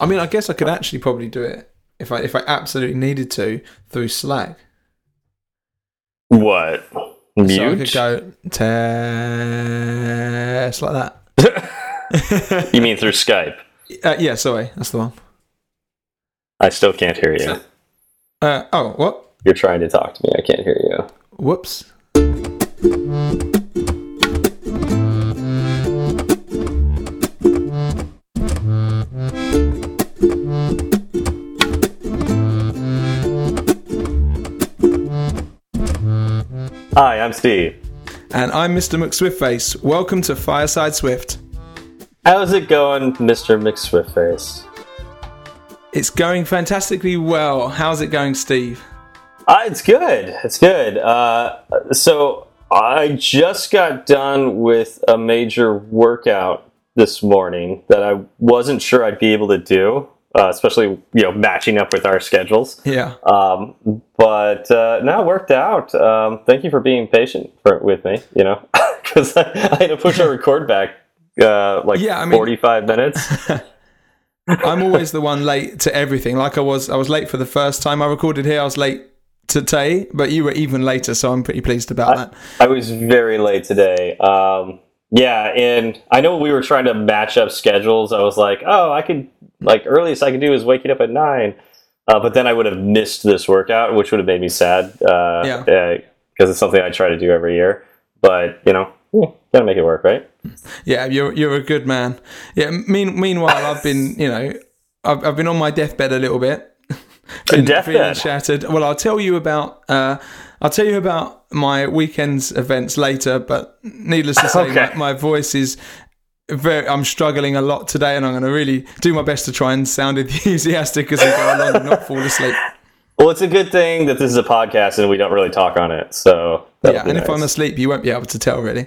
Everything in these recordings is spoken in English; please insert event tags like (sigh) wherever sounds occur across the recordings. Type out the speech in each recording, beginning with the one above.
I mean, I guess I could actually probably do it if I if I absolutely needed to through Slack. What? Mute? So I could go test like that. (laughs) you mean through Skype? Uh, yeah, sorry, that's the one. I still can't hear you. Uh, oh, what? You're trying to talk to me. I can't hear you. Whoops. Hi, I'm Steve. And I'm Mr. McSwiftface. Welcome to Fireside Swift. How's it going, Mr. McSwiftface? It's going fantastically well. How's it going, Steve? Uh, it's good. It's good. Uh, so I just got done with a major workout this morning that I wasn't sure I'd be able to do, uh, especially you know matching up with our schedules. Yeah. Um, but uh, now it worked out. Um, thank you for being patient for, with me. You know, (laughs) because I, I, had to push our record back uh, like Yeah, I mean- forty-five minutes. (laughs) I'm always the one late to everything. Like I was, I was late for the first time I recorded here. I was late today, but you were even later, so I'm pretty pleased about that. I was very late today. Um, yeah, and I know we were trying to match up schedules. I was like, oh, I could like earliest I could do is waking up at nine, uh, but then I would have missed this workout, which would have made me sad. Uh, Yeah. because it's something I try to do every year. But you know, gotta make it work, right? Yeah, you're you're a good man. Yeah. Mean, meanwhile, I've been, you know, I've, I've been on my deathbed a little bit. (laughs) Been shattered. Well, I'll tell you about. Uh, I'll tell you about my weekend's events later. But needless to say, (laughs) Okay. my, my voice is very. I'm struggling a lot today, and I'm going to really do my best to try and sound (laughs) enthusiastic as we go along and not fall asleep. Well, it's a good thing that this is a podcast and we don't really talk on it. So Yeah, and if. I'm asleep, you won't be able to tell, really.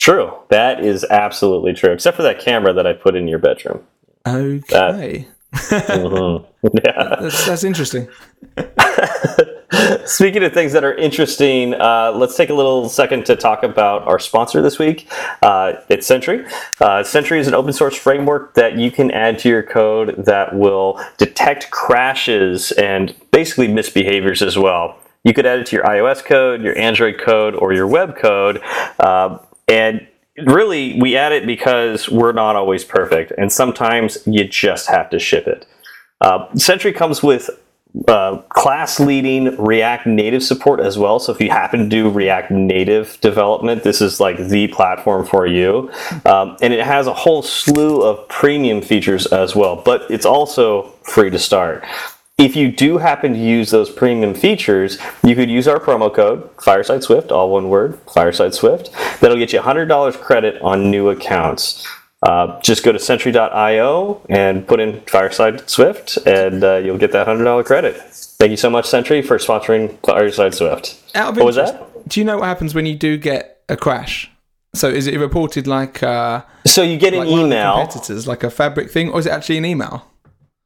true, that is absolutely true. Except for that camera that I put in your bedroom. Okay, Mhm. (laughs) Yeah. that's, that's interesting. (laughs) Speaking of things that are interesting, uh, let's take a little second to talk about our sponsor this week. Uh, it's Sentry. Uh, Sentry is an open source framework that you can add to your code that will detect crashes and basically misbehaviors as well. You could add it to your iOS code, your Android code, or your web code. Uh, and really, we add it because we're not always perfect, and sometimes you just have to ship it. Uh, Sentry comes with uh, class leading React Native support as well. So if you happen to do React Native development, this is like the platform for you. Um, and it has a whole slew of premium features as well, but it's also free to start. If you do happen to use those premium features, you could use our promo code Fireside Swift, all one word, Fireside Swift. That'll get you $100 credit on new accounts. Uh, just go to Sentry.io and put in Fireside Swift, and uh, you'll get that hundred dollar credit. Thank you so much, Sentry, for sponsoring Fireside Swift. What was that? Do you know what happens when you do get a crash? So is it reported like uh, So you get an like the email. competitors, like a fabric thing, or is it actually an email?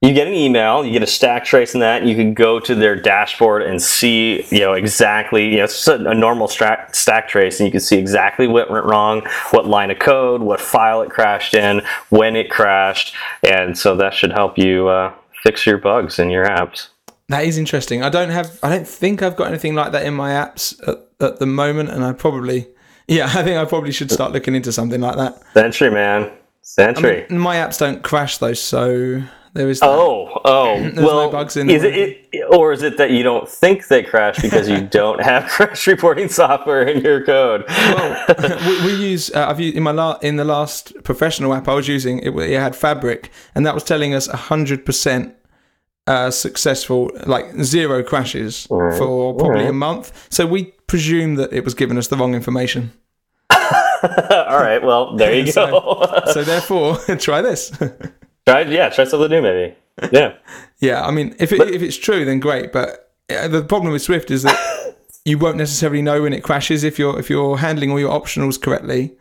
You get an email. You get a stack trace in that. And you can go to their dashboard and see, you know, exactly. You know, it's just a, a normal stack, stack trace, and you can see exactly what went wrong, what line of code, what file it crashed in, when it crashed, and so that should help you uh, fix your bugs in your apps. That is interesting. I don't have. I don't think I've got anything like that in my apps at, at the moment, and I probably. Yeah, (laughs) I think I probably should start looking into something like that. Sentry, man, I Sentry. mean, my apps don't crash though, so there is. That. Oh, oh. (clears throat) well, no bugs in is it, it, or is it that you don't think they crash because you (laughs) don't have crash reporting software in your code? (laughs) we, we use. Uh, I've used in my la- in the last professional app I was using. It, it had Fabric, and that was telling us hundred percent uh, successful, like zero crashes for probably a month. So we presume that it was giving us the wrong information. (laughs) All right, well, there you go. So therefore, try this. Try, yeah, try something new, maybe. Yeah. (laughs) yeah, I mean, if it, if it's true, then great. But uh, the problem with Swift is that (laughs) you won't necessarily know when it crashes if you're if you're handling all your optionals correctly,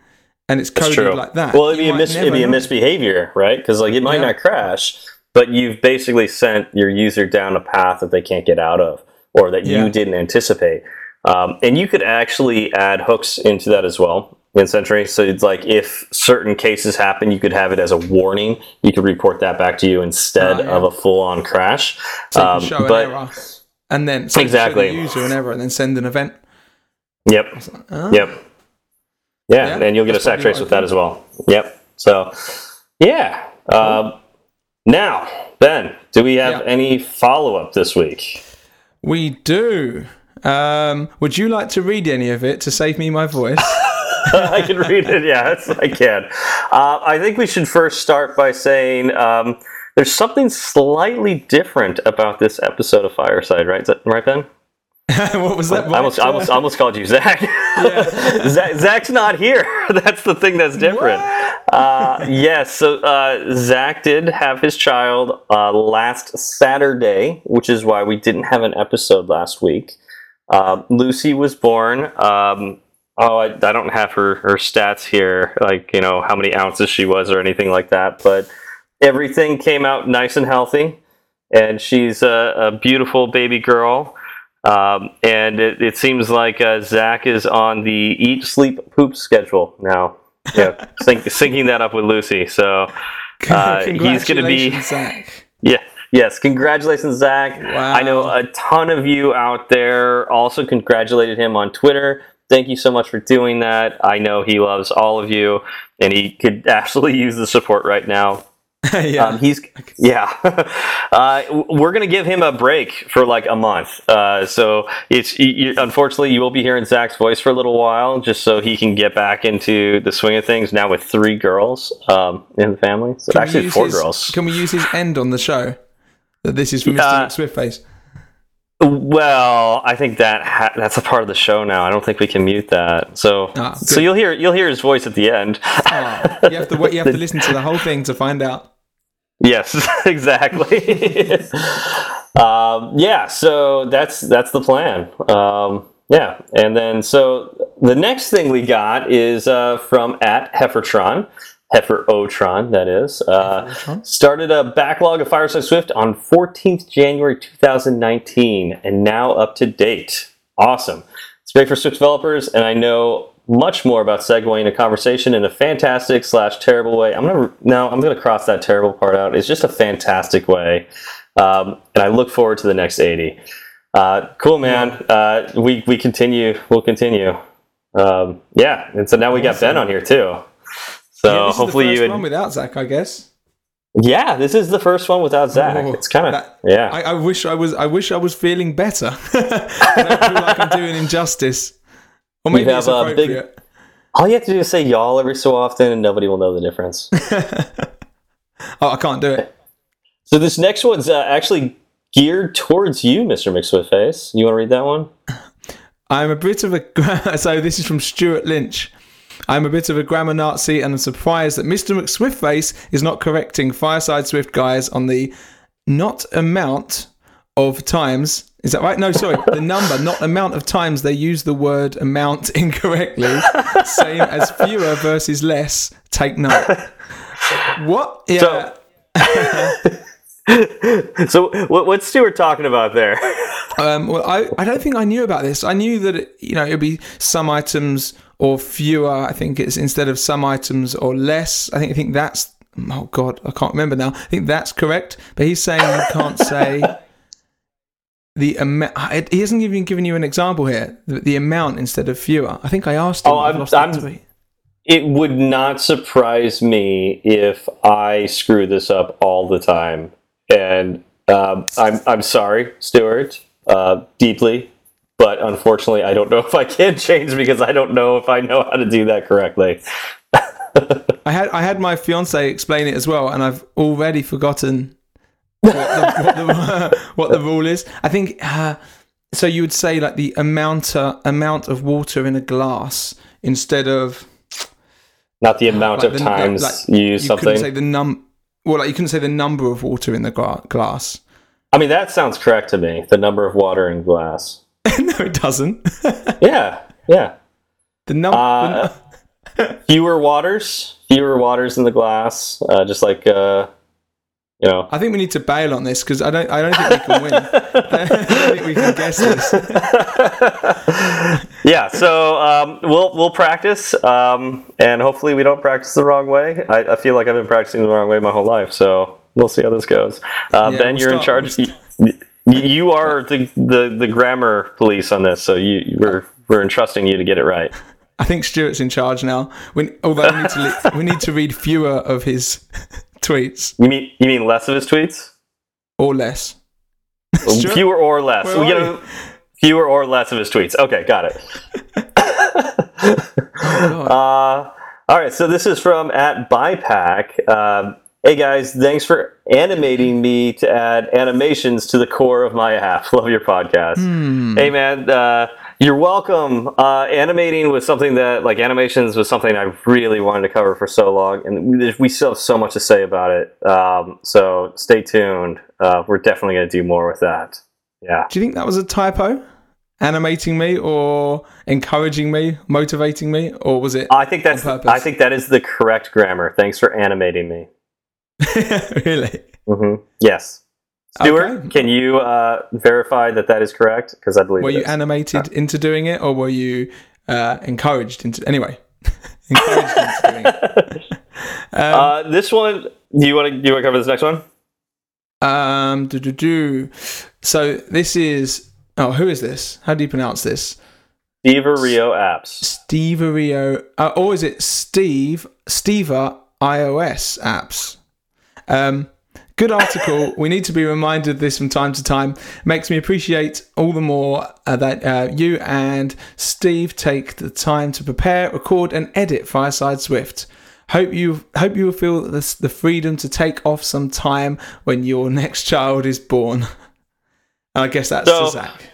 and it's coded like that. Well, it'd be, a mis- it'd be a misbehavior, right? Because like it might Yeah. not crash, but you've basically sent your user down a path that they can't get out of, or that Yeah. you didn't anticipate. Um, and you could actually add hooks into that as well. In Sentry. So it's like if certain cases happen, you could have it as a warning. You could report that back to you instead Ah, yeah. of a full-on crash. So Um, show but an error, and then so Exactly. the user an error, and then send an event. yep, yep, yeah, Yeah, and you'll get a stack trace with that as well. Yep. So yeah. Um, now, Ben, do we have Yeah. any follow-up this week? We do. Um, would you like to read any of it to save me my voice? (laughs) (laughs) I can read it. Yes, I can. Uh, I think we should first start by saying um, there's something slightly different about this episode of Fireside, right? Is that right, Ben? (laughs) what was that? I almost, I almost, almost called you Zach. (laughs) Zach. Zach's not here. That's the thing that's different. Uh, yes, so uh, Zach did have his child uh, last Saturday, which is why we didn't have an episode last week. Uh, Lucy was born. Um, oh, I, I don't have her, her stats here, like, you know, how many ounces she was or anything like that, but everything came out nice and healthy. And she's a, a beautiful baby girl. Um, and it, it seems like uh, Zach is on the eat, sleep, poop schedule now. Yeah, (laughs) sync, syncing that up with Lucy. So, uh, he's going to be. Zach. (laughs) Yeah. Yes. Congratulations, Zach. Wow. I know a ton of you out there also congratulated him on Twitter. Thank you so much for doing that. I know he loves all of you, and he could (laughs) absolutely use the support right now. (laughs) yeah. Um, he's yeah. (laughs) uh, we're gonna give him a break for like a month. Uh, so it's you, unfortunately you will be hearing Zach's voice for a little while, just so he can get back into the swing of things. Now with three girls um, in the family, so Can actually four his- girls. Can we use his end on the show? That this is from Mr. Uh, Swiftface. Well, I think that ha- that's a part of the show now. I don't think we can mute that. So Ah, so you'll hear you'll hear his voice at the end. Oh, you have to you have to listen to the whole thing to find out. Yes, (laughs) exactly. (laughs) um, yeah, so that's that's the plan. Um, yeah, and then so the next thing we got is uh, from at Heifertron, Heifer Otron, that is. Uh, started a backlog of Fireside Swift on 14th January 2019, and now up to date. Awesome. It's great for Swift developers, and I know much more about segueing a conversation in a fantastic slash terrible way. I'm gonna no, I'm gonna cross that terrible part out. It's just a fantastic way, um, and I look forward to the next 80. Uh, cool, man. Uh, we we continue. We'll continue. Um, yeah, and so now we got Ben on here too. So Yeah, this hopefully is the first you. one without Zach, I guess. Yeah, this is the first one without Zach. Oh, it's kind of yeah. I, I wish I was. I wish I was feeling better. (laughs) I don't feel like I'm doing injustice, or maybe have it's a big- All you have to do is say y'all every so often, and nobody will know the difference. (laughs) Oh, I can't do it. (laughs) so this next one's uh, actually geared towards you, Mr. McSwiftface. You want to read that one? I'm a bit of a. So this is from Stuart Lynch. I'm a bit of a grammar Nazi and I'm surprised that Mr. McSwiftface is not correcting Fireside Swift guys on the not amount of times. Is that right? No, sorry. The (laughs) number, not amount of times they use the word amount (laughs) incorrectly. Same as fewer versus less. Take note. What? Yeah. So- (laughs) So what, what's Stuart talking about there? Um, well, I, I don't think I knew about this. I knew that it, you know it would be some items or fewer. I think it's instead of some items or less. I think I think that's oh god, I can't remember now. I think that's correct. But he's saying you can't (laughs) say the amount. He hasn't even given you an example here. The, the amount instead of fewer. I think I asked him. Oh, I've I'm- I'm-. It would not surprise me if I screw this up all the time. And um, I'm I'm sorry, Stuart, uh, deeply, but unfortunately, I don't know (laughs) if I can change because I don't know if I know how to do that correctly. I had I had my fiance explain it as well, and I've already forgotten what the, what the, (laughs) what the rule is. I think uh, so. You would say like the amount uh, amount of water in a glass instead of Not the amount like of the- times like, you use you something. couldn't say the num. Well, like you couldn't say the number of water in the glass. I mean, that sounds correct to me. The number of water in glass. (laughs) no, it doesn't. (laughs) Yeah, yeah. the number. Uh, fewer waters, fewer waters in the glass. Uh, just like uh, you know. I think we need to bail on this because I don't. I don't think we can win. (laughs) I don't think we can guess this. yeah, so um, we'll we'll practice, um, and hopefully we don't practice the wrong way. I, I, feel like I've been practicing the wrong way my whole life, so we'll see how this goes. Uh, Yeah, ben, we'll you're in start- charge. You, you are the, the the grammar police on this, so you we're we're entrusting you to get it right. I think Stuart's in charge now. We, although we need to li- (laughs) we need to read fewer of his (laughs) tweets You mean you mean less of his tweets? or less. Stuart? Fewer or less. Where We get a- fewer or less of his tweets. Okay, got it. (laughs) God. Uh, all right, so this is from at BiPack. Um, hey guys, thanks for animating me to add animations to the core of my app. (laughs) Love your podcast. Hmm. Hey man, uh, you're welcome. Uh, animating was something that, like, animations was something I really wanted to cover for so long, and we, we still have so much to say about it. Um, so stay tuned. Uh, we're definitely going to do more with that. Yeah. Do you think that was a typo? Animating me or encouraging me, motivating me, or was it I think that's. On purpose. I think that is the correct grammar. Thanks for animating me. (laughs) really? hmm Yes. Stuart, Okay. can you uh, verify that that is correct? Because I believe Were you animated into doing it, or were you uh, encouraged into? Anyway, (laughs) encouraged into doing it. (laughs) uh, this one. Do you want to? Do you want to cover this next one? Um, do do do. So this is. Oh, who is this? How do you pronounce this? Steve Rio apps. Steve Rio, uh, or is it Steve Steva iOS apps? Um, good article. (laughs) we need to be reminded of this from time to time. Makes me appreciate all the more uh, that uh, you and Steve take the time to prepare, record, and edit Fireside Swift. Hope you hope you will feel this, the freedom to take off some time when your next child is born. And (laughs) I guess that's So- to Zach.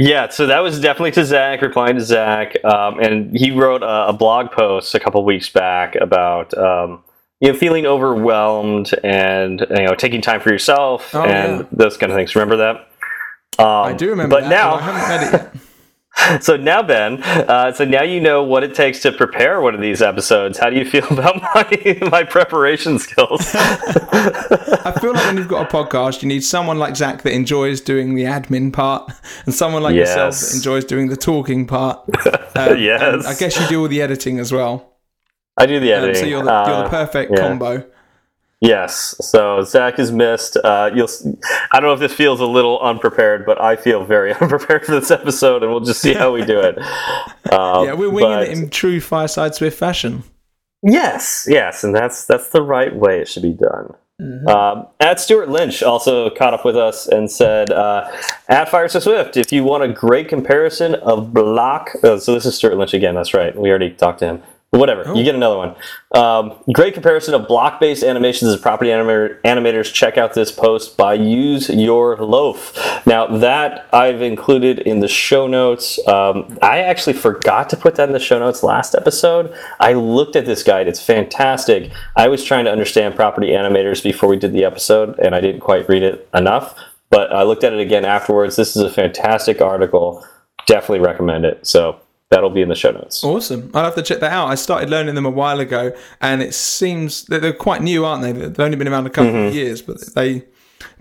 Yeah, so that was definitely to Zach, replying to Zach, um, and he wrote a, a blog post a couple weeks back about um, you know feeling overwhelmed and you know taking time for yourself Oh, and yeah. those kind of things. Remember that? Um, I do remember but that, now but I haven't read it yet. (laughs) (laughs) So now, Ben, uh, so now you know what it takes to prepare one of these episodes. How do you feel (laughs) about my my preparation skills? I feel like when you've got a podcast, you need someone like Zach that enjoys doing the admin part, and someone like yourself that enjoys doing the talking part. Um, Yes. I guess you do all the editing as well. I do the Um, editing. so you're the, you're the Uh, perfect yeah. combo. yes. So Zach is missed. Uh, you'll. I don't know if this feels a little unprepared, but I feel very (laughs) unprepared for this episode, and we'll just see how we do it. (laughs) Um, Yeah, we're winging but- it in true Fireside Swift fashion. Yes, yes, and that's that's the right way it should be done. Um, at Stuart Lynch also caught up with us and said, uh, "At Fire So Swift, if you want a great comparison of block, oh, so this is Stuart Lynch again. That's right. We already talked to him. Whatever, you get another one. Um, great comparison of block-based animations as property animator, animators. Check out this post by Use Your Loaf. Now that I've included in the show notes. Um, I actually forgot to put that in the show notes last episode. I looked at this guide; it's fantastic. I was trying to understand property animators before we did the episode, and I didn't quite read it enough. But I looked at it again afterwards. This is a fantastic article. Definitely recommend it. So that'll be in the show notes. Awesome. I'll have to check that out. I started learning them a while ago, and it seems that they're quite new, aren't they? They've only been around a couple Mm-hmm. of years, but they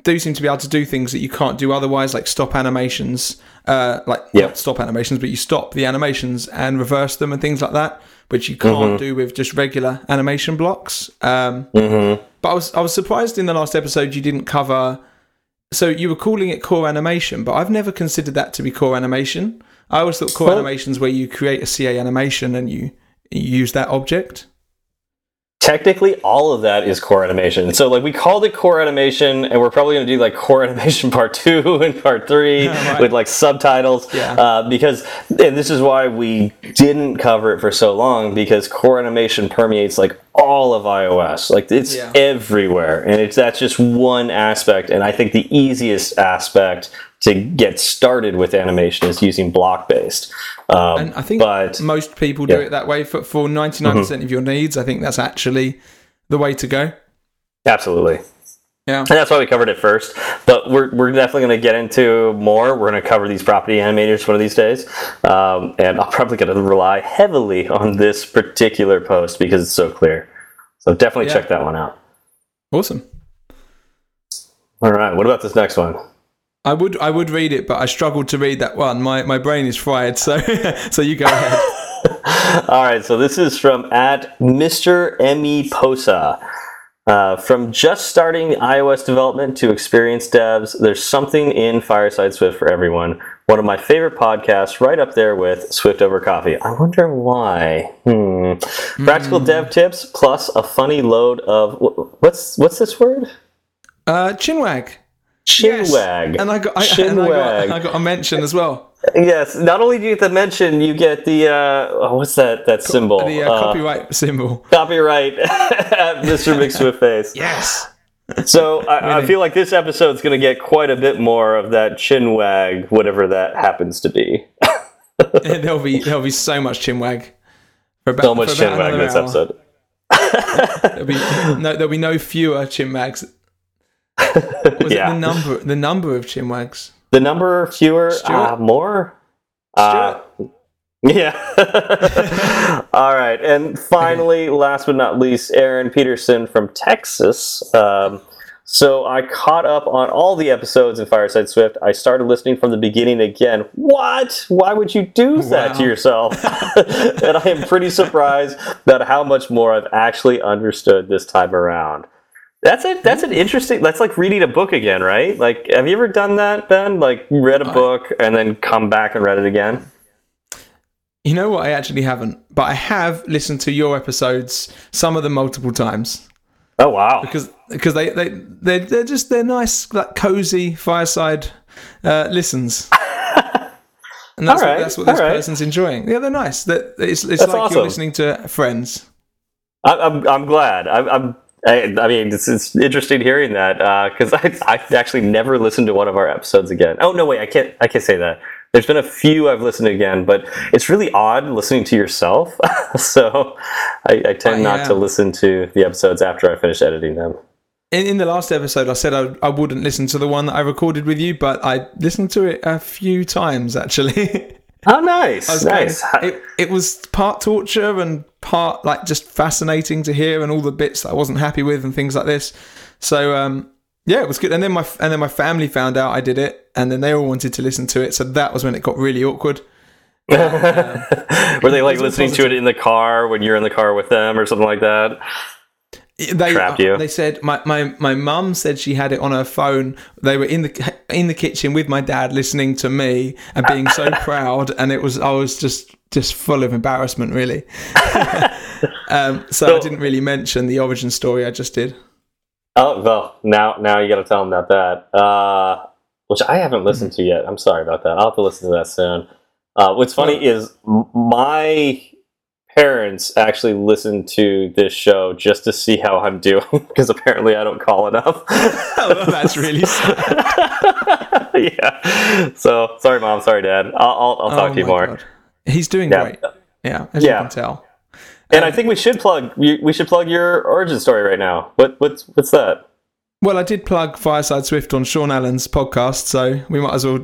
do seem to be able to do things that you can't do otherwise, like stop animations, uh, like Yep. stop animations, but you stop the animations and reverse them and things like that, which you can't Mm-hmm. do with just regular animation blocks. Um, Mm-hmm. But I was I was surprised in the last episode you didn't cover. So you were calling it core animation, but I've never considered that to be core animation. I always thought core Well- animations where you create a CA animation and you, you use that object. technically all of that is core animation so like we called it core animation and we're probably going to do like core (laughs) animation part two (laughs) and part three (laughs) Right. with like subtitles Yeah. uh, because and this is why we didn't cover it for so long because core animation permeates like all of ios like it's Yeah. everywhere and it's that's just one aspect and i think the easiest aspect to get started with animation is using block based um, And I think but most people do Yeah. Mm-hmm. it that way for, for 99% of your needs. I think that's actually the way to go. absolutely Yeah. And that's why we covered it first. But we're, we're definitely going to get into more. We're going to cover these property animators one of these days. Um, and I'm probably going to rely heavily on this particular post because it's so clear. So definitely Yeah. check that one out. Awesome. All right. What about this next one? I would I would read it, but I struggled to read that one. My my brain is fried. So (laughs) so you go ahead. (laughs) All right. So this is from at Mr. Emmy Posa. Uh, from just starting iOS development to experienced devs, there's something in Fireside Swift for everyone. One of my favorite podcasts, right up there with Swift Over Coffee. I wonder why. Hmm. Practical dev tips plus a funny load of what's what's this word? Uh, Chinwag. Chinwag. And I got I, Chinwag. and I got I got a mention as well. Yes, not only do you get the mention, you get the uh, oh, what's that that symbol? The uh, Uh, copyright symbol. copyright (laughs) at Mr. McSwiftface. Yes. So I, I feel like this episode's going to get quite a bit more of that chin wag, whatever that happens to be. (laughs) there'll be there'll be so much chinwag. For about, So much for chin wag in this hour. episode. (laughs) There'll be no there'll be no fewer chinwags. Was Yeah. it the number the number of chinwags? The number fewer, uh, more. Uh, yeah. (laughs) All right, and finally, (laughs) last but not least, Aaron Peterson from Texas. Um, so I caught up on all the episodes in Fireside Swift. I started listening from the beginning again. What? Why would you do that to yourself? (laughs) and I am pretty surprised at how much more I've actually understood this time around. That's a that's an interesting. That's like reading a book again, right? Like, have you ever done that, Ben? Like, read a book and then come back and read it again? You know what? I actually haven't, but I have listened to your episodes, some of them multiple times, Oh wow! because because they they they they're just they're nice, like cozy fireside uh, listens. (laughs) And that's, right, what, that's what this right. person's enjoying. Yeah, they're nice. That it's it's That's like awesome. you're listening to friends. I, I'm I'm glad. I'm. I'm I, I mean, it's, it's interesting hearing that uh, because I I actually never listened to one of our episodes again. Oh no, wait, I can't I can't say that. There's been a few I've listened to again, but it's really odd listening to yourself. (laughs) so I, I tend Oh, not to listen to the episodes after I finish editing them. In, in the last episode, I said I, I wouldn't listen to the one that I recorded with you, but I listened to it a few times actually. (laughs) (laughs) Oh, nice, nice. It, it was part torture and part like just fascinating to hear, and all the bits that I wasn't happy with and things like this. So um, yeah, it was good. And then my and then my family found out I did it, and then they all wanted to listen to it. So that was when it got really awkward. (laughs) Were they like listening to it in the car when you're in the car with them or something like that? They Trapped you. They said my my my mum said she had it on her phone. They were in the in the kitchen with my dad listening to me and being so (laughs) proud, and it was I was just just full of embarrassment really. (laughs) um, so, I didn't really mention the origin story. I just did. Oh well, now now you got to tell them about that, uh, which I haven't listened to yet. I'm sorry about that. I'll have to listen to that soon. Uh, what's funny is my parents actually listen to this show just to see how I'm doing (laughs) because apparently I don't call enough. (laughs) Oh, that's really (laughs) sad. yeah. So sorry, mom. Sorry, dad. I'll I'll, I'll talk Oh to you more. God. He's doing Yeah. great. Yeah, as Yeah. you can tell. And I um, think we should plug we, should plug your origin story right now. What what's what's that? Well, I did plug Fireside Swift on Sean Allen's podcast, so we might as well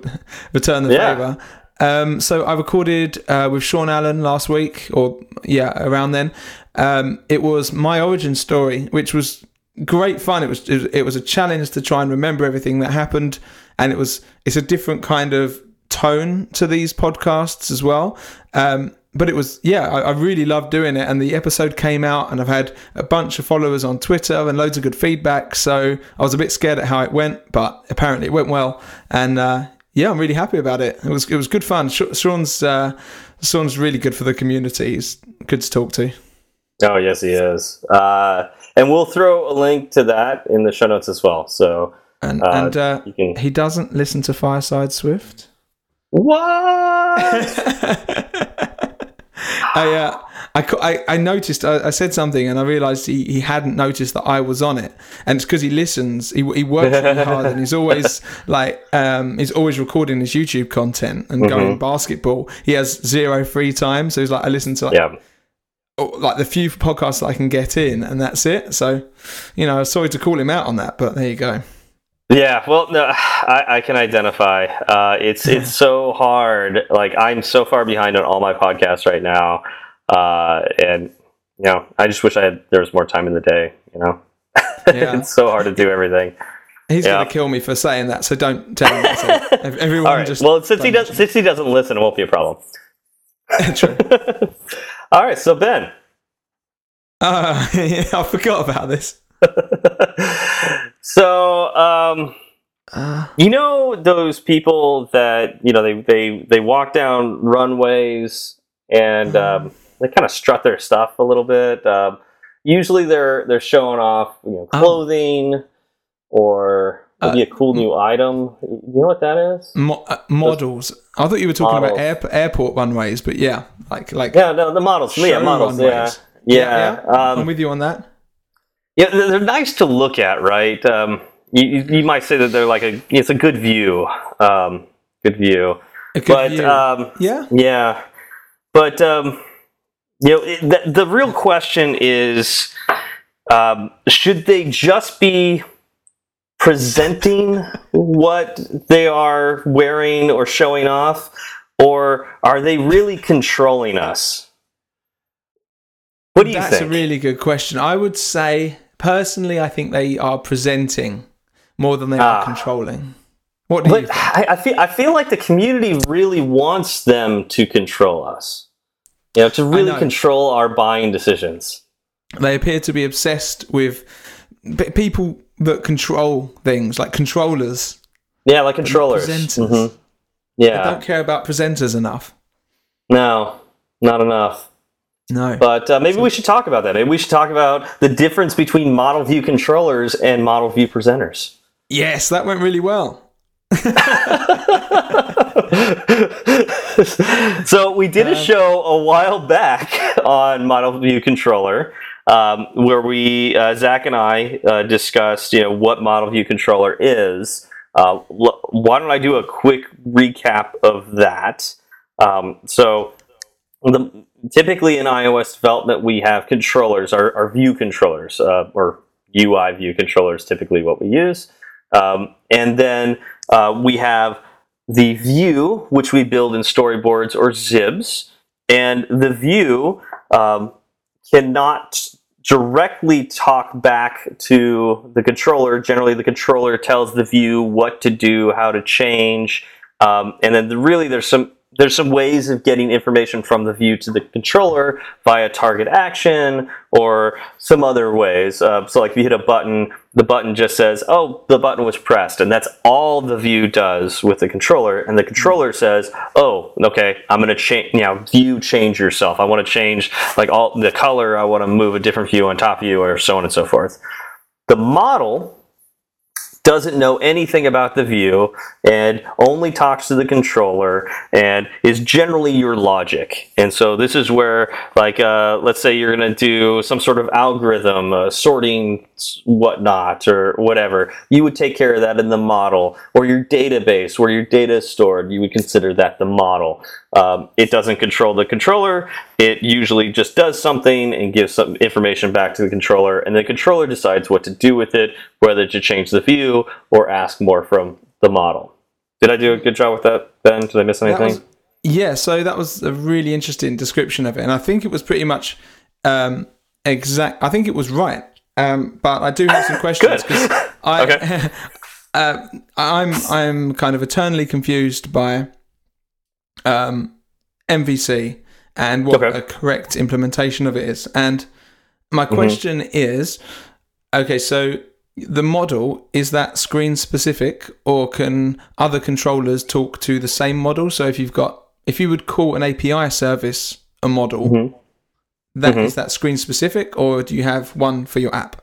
return the Yeah. favour. Um, so I recorded uh, with Sean Allen last week, or yeah, around then. Um, it was my origin story, which was great fun. It was it was a challenge to try and remember everything that happened, and it was it's a different kind of tone to these podcasts as well. Um, but it was yeah, I, I really loved doing it, and the episode came out, and I've had a bunch of followers on Twitter and loads of good feedback. So I was a bit scared at how it went, but apparently it went well, and uh, yeah, I'm really happy about it. It was it was good fun. Sean's uh, Sean's really good for the community. He's good to talk to. Oh yes, he is. Uh, and we'll throw a link to that in the show notes as well. So And Uh, and uh, can. he doesn't listen to Fireside Swift. What? (laughs) I, uh, I, I, I noticed, I, I said something and I realised he, he hadn't noticed that I was on it. And it's because he listens, he, he works really (laughs) hard and he's always like, um, he's always recording his YouTube content and going basketball. He has zero free time. So he's like, I listen to like, yeah. oh, like the few podcasts that I can get in and that's it. So, you know, sorry to call him out on that, but there you go. Yeah, well, no, (sighs) I, I can identify. Uh, it's it's (laughs) so hard. Like I'm so far behind on all my podcasts right now, uh, and you know, I just wish I had there was more time in the day. You know, (laughs) Yeah. it's so hard to do everything. He's Yeah. going to kill me for saying that, so don't tell him. that. So (laughs) everyone All right. just well, since he does, since he doesn't listen, it won't be a problem. True. All right. So Ben, Uh, yeah, I forgot about this. (laughs) so um, Uh, you know those people that you know they they they walk down runways and um, they kind of strut their stuff a little bit. Um, usually they're they're showing off you know Oh. clothing or maybe a cool new item. You know what that is? mo- uh, models. I thought you were talking Models. about air- airport runways, but yeah, like like Yeah, no, the models. Yeah, models. Yeah, runways. yeah. I'm Um, with you on that. Yeah, they're nice to look at, right? Um, you, you might say that they're like a it's a good view, um, good view. A good But view. um, yeah, yeah, but um, you know, it, the, the real question is, um, should they just be presenting what they are wearing or showing off, or are they really controlling us? What do you that's think? That's a really good question. I would say personally, I think they are presenting more than they Ah. are controlling. What do you think? I, I feel I feel like the community really wants them to control us. You know, to really control our buying decisions. They appear to be obsessed with people that control things, like controllers. Yeah, like controllers. presenters. Mhm. They Yeah. don't care about presenters enough. No, not enough. No. But uh, maybe we should talk about that. Maybe we should talk about the difference between model view controllers and model view presenters. yes, that went really well. (laughs) so we did a show a while back on model view controller um, where we uh, zach and i uh, discussed you know what model view controller is uh, l- why don't i do a quick recap of that um, so the, typically in ios development we have controllers our, our view controllers uh, or ui view controllers typically what we use. Um, and then uh, we have the view, which we build in storyboards or xibs, and the view um, cannot directly talk back to the controller. Generally, the controller tells the view what to do, how to change, um, and then the, really there's some there's some ways of getting information from the view to the controller via target action or some other ways. Uh, so, like if you hit a button, the button just says, "Oh, the button was pressed," and that's all the view does with the controller. And the controller says, "Oh, okay, I'm going to change. You know, view change yourself. I want to change like all the color. I want to move a different view on top of you, or so on and so forth." The model doesn't know anything about the view and only talks to the controller and is generally your logic. And so this is where, like, uh, let's say you're going to do some sort of algorithm, uh, sorting whatnot or whatever. You would take care of that in the model or your database where your data is stored. You would consider that the model. Um, it doesn't control the controller. It usually just does something and gives some information back to the controller, and the controller decides what to do with it, whether to change the view or ask more from the model. Did I do a good job with that, Ben? Did I miss anything? was, yeah, so that was a really interesting description of it, and I think it was pretty much um, exact. I think it was right, um, but I do have some (laughs) questions because I, Okay. (laughs) uh, I'm I'm kind of eternally confused by um, MVC and what Okay. a correct implementation of it is. And my Mm-hmm. question is, okay, so the model is that screen specific, or can other controllers talk to the same model? So if you've got, if you would call an API service a model, Mhm. that is Mhm. that screen specific, or do you have one for your app?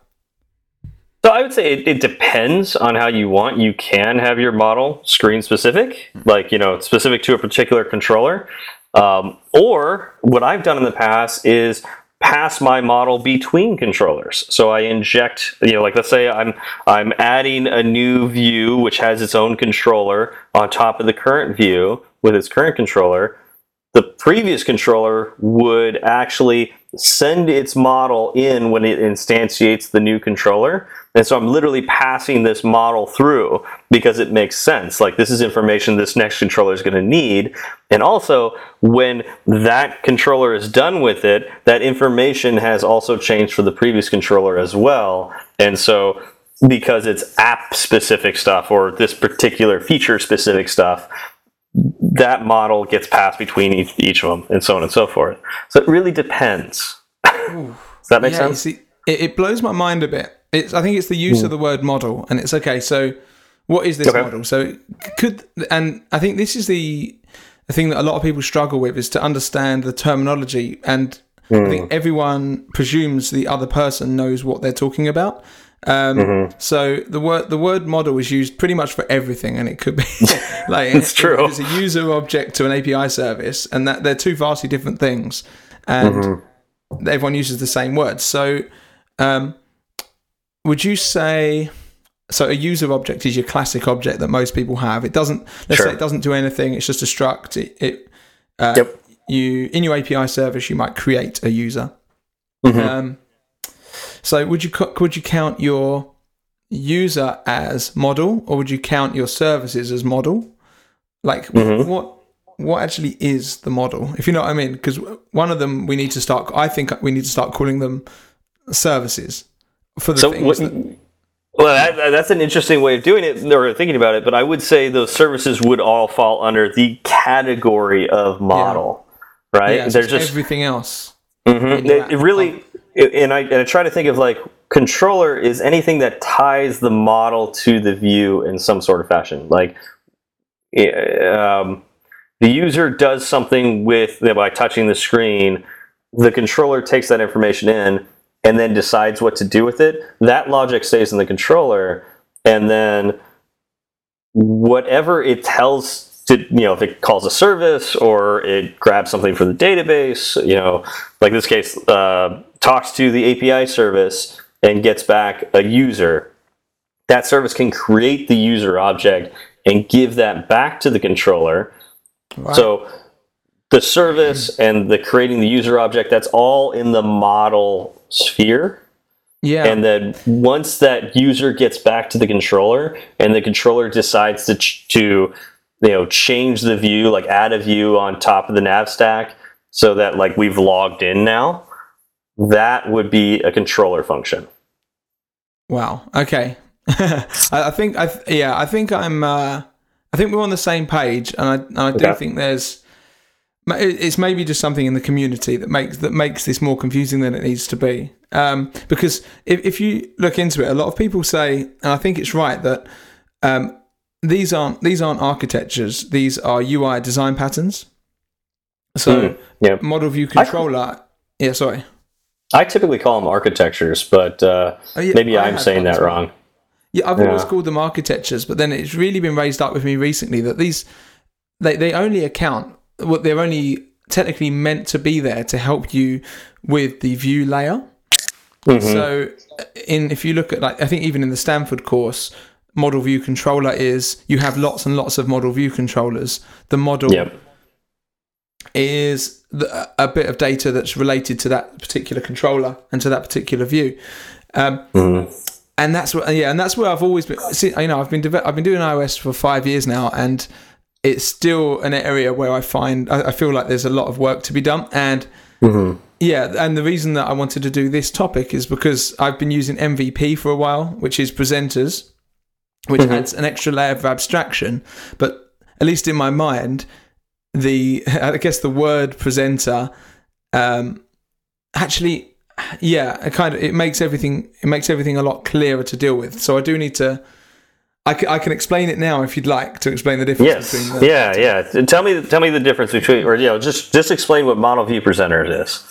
So I would say it, it depends on how you want. You can have your model screen specific, like you know, specific to a particular controller. Um, or what I've done in the past is pass my model between controllers. So I inject, you know, like let's say I'm I'm adding a new view which has its own controller on top of the current view with its current controller. The previous controller would actually send its model in when it instantiates the new controller. And so I'm literally passing this model through because it makes sense. Like this is information this next controller is going to need. And also, when that controller is done with it, that information has also changed for the previous controller as well. And so because it's app specific stuff or this particular feature specific stuff, that model gets passed between each, each of them and so on and so forth. So it really depends. (laughs) Does that make yeah, sense? See, it, it blows my mind a bit. It's, I think it's the use hmm. of the word model, and it's okay. So, what is this Okay. model? So, could and I think this is the the thing that a lot of people struggle with is to understand the terminology, and I think hmm. everyone presumes the other person knows what they're talking about. Um, So the word the word model is used pretty much for everything, and it could be (laughs) like It's true. It's a user object to an API service, and that they're two vastly different things, and everyone uses the same words. So, um, would you say? So a user object is your classic object that most people have. It doesn't. Let's Sure. say it doesn't do anything. It's just a struct. It. it uh, Yep. You in your API service, you might create a user. Um, so would you would you count your user as model, or would you count your services as model? Like what what actually is the model? If you know what I mean, because one of them we need to start. I think we need to start calling them services for the So things what, that, well, that, that- that's an interesting way of doing it or thinking about it. But I would say those services would all fall under the category of model, right? yeah, There's just everything else. Mhm. It, it really, and I, and I try to think of like controller is anything that ties the model to the view in some sort of fashion. Like, eh, um, the user does something with by touching the screen, the controller takes that information in and then decides what to do with it. That logic stays in the controller, and then whatever it tells to you know if it calls a service or it grabs something from the database you know like this case uh, talks to the api service and gets back a user that service can create the user object and give that back to the controller. Right. so the service and the creating the user object that's all in the model sphere. Yeah, and then once that user gets back to the controller and the controller decides to, to you know change the view like add a view on top of the nav stack so that like we've logged in now that would be a controller function Wow. Okay. (laughs) I, I think I th- yeah I think I'm uh, I think we're on the same page, and I and I do Okay. think there's it's maybe just something in the community that makes that makes this more confusing than it needs to be. Um, because if if you look into it, a lot of people say, and I think it's right that um, these aren't these aren't architectures; these are UI design patterns. So Mm, yeah model view controller. yeah, sorry. I typically call them architectures but uh, Oh, yeah, maybe I i'm saying that well. wrong Yeah, I've always called them architectures, but then it's really been raised up with me recently that these they, they only account what they're only technically meant to be there to help you with the view layer. So in if you look at like I think even in the Stanford course, model view controller is you have lots and lots of model view controllers. The model yep is the, a bit of data that's related to that particular controller and to that particular view. Um, mm-hmm. And that's what, yeah, and that's where I've always been. See, you know, I've been I've been doing iOS for five years now, and it's still an area where I find I, I feel like there's a lot of work to be done. And mm-hmm. yeah, and the reason that I wanted to do this topic is because I've been using MVP for a while, which is presenters, which mm-hmm. adds an extra layer of abstraction. But at least in my mind, the (laughs) I guess the word presenter um, actually yeah it kind of it makes everything it makes everything a lot clearer to deal with. So i do need to i can, I can explain it now if you'd like to explain the difference yes. between the, yeah yeah. Tell me tell me the difference between or you know just just explain what model view presenter is.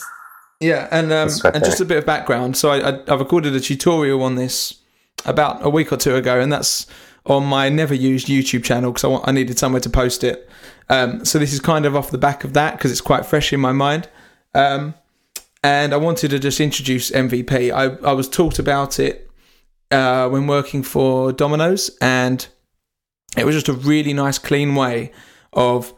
Yeah and um, and just a bit of background. So I, I, i've recorded a tutorial on this about a week or two ago and that's on my never used youtube channel because I, want- I needed somewhere to post it um, so this is kind of off the back of that because it's quite fresh in my mind um, and I wanted to just introduce MVP. I, I was taught about it uh, when working for Domino's, and it was just a really nice, clean way of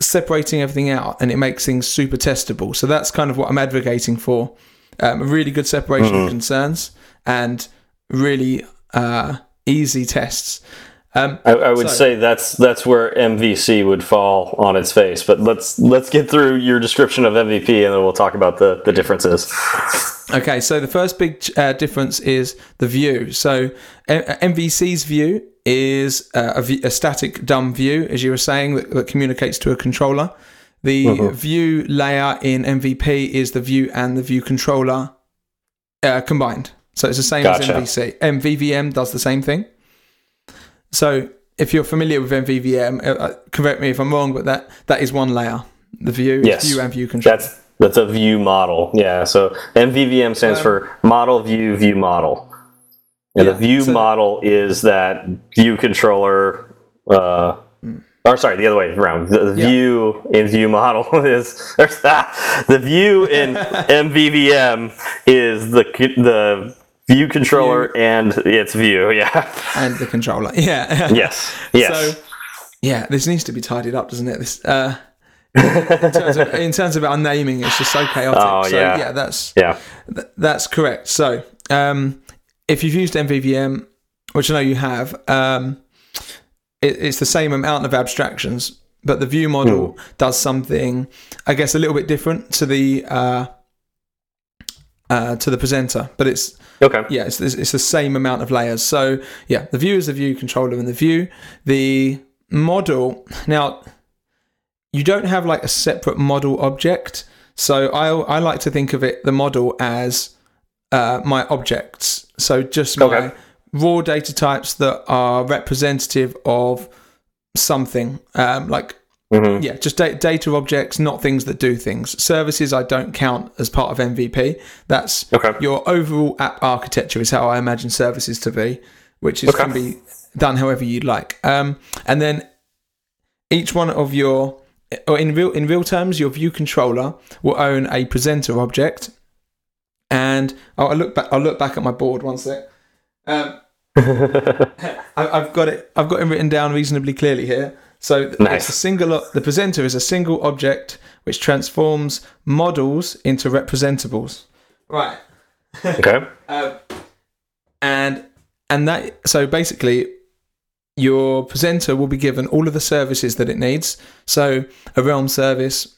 separating everything out, and it makes things super testable. So that's kind of what I'm advocating for: um, a really good separation of concerns and really uh, easy tests. Um, I, I would So- say that's that's where MVC would fall on its face. But let's let's get through your description of MVP, and then we'll talk about the the differences. Okay, so the first big uh, difference is the view. So M- MVC's view is uh, a, v- a static dumb view, as you were saying, that, that communicates to a controller. The view layer in MVP is the view and the view controller uh, combined. So it's the same Gotcha. as MVC. MVVM does the same thing. So if you're familiar with MVVM, uh, uh, correct me if I'm wrong, but that that is one layer. The view, Yes. view and view controller. That's that's a view model. Yeah. So MVVM stands for model view view model, and Yeah, the view so- model is that view controller. Uh, or sorry, the other way around. The, the Yeah. view in view model (laughs) is there's that. The view in (laughs) MVVM is the the view controller and its view. Yeah. and the controller. (laughs) Yeah. Yes. Yes. So, yeah, this needs to be tidied up, doesn't it? This, uh, in, terms of, in terms of our naming, it's just so chaotic. Oh, so, yeah. yeah, that's yeah. th- that's correct. So, um, if you've used MVVM, which I know you have, um, it, it's the same amount of abstractions, but the view model does something, I guess, a little bit different to the uh, uh, to the presenter. But it's Okay. yeah, it's, it's it's the same amount of layers. So yeah, the view is the view controller and the view. The model now, you don't have like a separate model object. So I I like to think of it the model as uh, my objects. So just my Okay. raw data types that are representative of something um, like hmm yeah, just da- data objects, not things that do things. Services I don't count as part of MVP. That's Okay. your overall app architecture is how I imagine services to be, which is Okay. can be done however you'd like. Um, and then each one of your or in real in real terms, your view controller will own a presenter object. And oh, I look back. I'll look back at my board one sec. Um, (laughs) (laughs) I, I've got it. I've got it written down reasonably clearly here. So th- Nice. it's a single. The presenter is a single object which transforms models into representables. Right. (laughs) Okay. Um, and and that so basically your presenter will be given all of the services that it needs. So a realm service,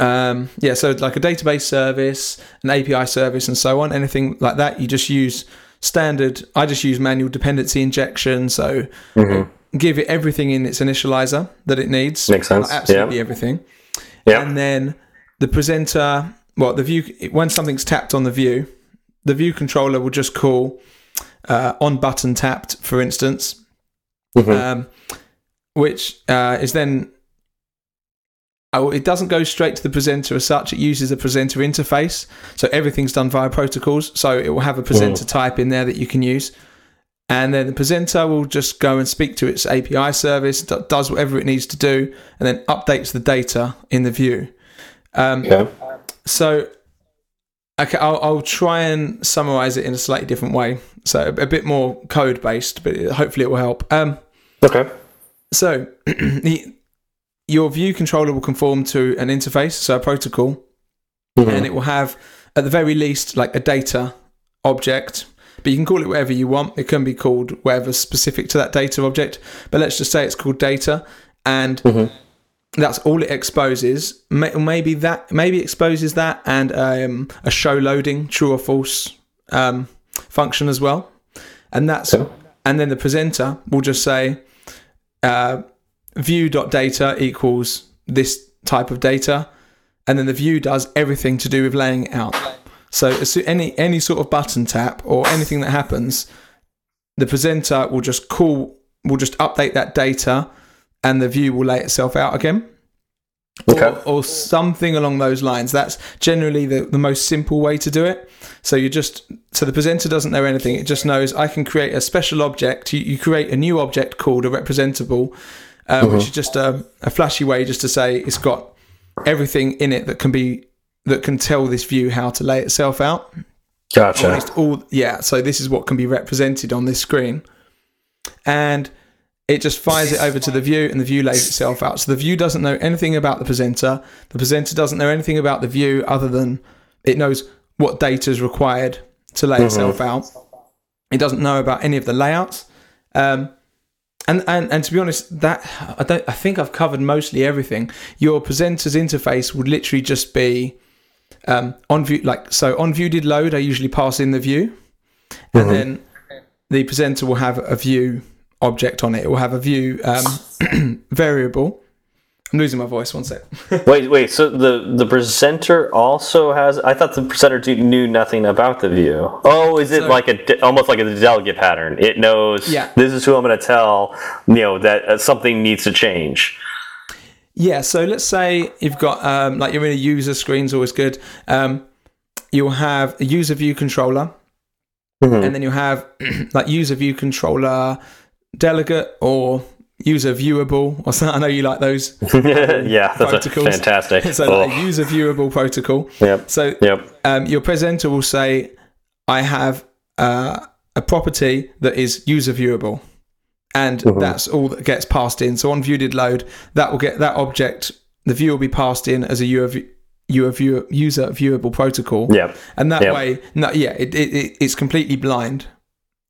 um, yeah, so like a database service, an API service, and so on. Anything like that, you just use standard. I just use manual dependency injection. So Mm-hmm. Give it everything in its initializer that it needs. Makes sense, Like, absolutely everything. Yeah. And then the presenter, well, the view when something's tapped on the view, the view controller will just call uh, on button tapped, for instance, Mhm. um, which uh, is then. Oh, it doesn't go straight to the presenter as such. It uses a presenter interface, so everything's done via protocols. So it will have a presenter type in there that you can use, and then the presenter will just go and speak to its API service, d- does whatever it needs to do, and then updates the data in the view. Um, Okay. so, okay, I'll, I'll try and summarize it in a slightly different way. So, a bit more code based, but hopefully it will help. Um, Okay. so, (clears throat) the, your view controller will conform to an interface, so a protocol, Mhm. and it will have, at the very least, like a data object. But you can call it whatever you want. It can be called whatever specific to that data object. But let's just say it's called data, and Mhm. that's all it exposes. Maybe that maybe exposes that and um, a show loading true or false um, function as well. And that's Okay. and then the presenter will just say uh, view.data equals this type of data, and then the view does everything to do with laying it out. So any any sort of button tap or anything that happens, the presenter will just call will just update that data, and the view will lay itself out again. Okay. Or, or something along those lines. That's generally the, the most simple way to do it. So you just so the presenter doesn't know anything. It just knows I can create a special object. You, you create a new object called a representable, uh, which is just a, a flashy way just to say it's got everything in it that can be that can tell this view how to lay itself out. Gotcha. all yeah. So this is what can be represented on this screen, and it just fires it over to the view, and the view lays itself out. So the view doesn't know anything about the presenter. The presenter doesn't know anything about the view other than it knows what data is required to lay itself out. It doesn't know about any of the layouts, um, and, and and to be honest, that I don't. I think I've covered mostly everything. Your presenter's interface would literally just be um, on view, like so. On view did load. I usually pass in the view, and Mhm. then the presenter will have a view object on it. It will have a view um, (clears throat) variable. I'm losing my voice. One sec. (laughs) Wait, wait. So the the presenter also has? I thought the presenter knew nothing about the view. Oh, is it So- like a de- almost like a delegate pattern? It knows. Yeah. This is who I'm going to tell. You know that uh, something needs to change. Yeah, so let's say you've got um, like you're in a user screen. screen's always good. Um, you'll have a user view controller, Mhm. and then you'll have (clears throat) like user view controller delegate or user viewable or something. I know you like those. (laughs) yeah, that's protocols. fantastic. (laughs) so Oh, like a user viewable protocol. yep. So Yep. um, your presenter will say, "I have uh, a property that is user viewable," and Mhm. that's all that gets passed in. So on view did load, that will get that object. The view will be passed in as a UV, user view, user viewable protocol, Yeah. and that Yep. way, no, yeah, it, it, it, it's completely blind.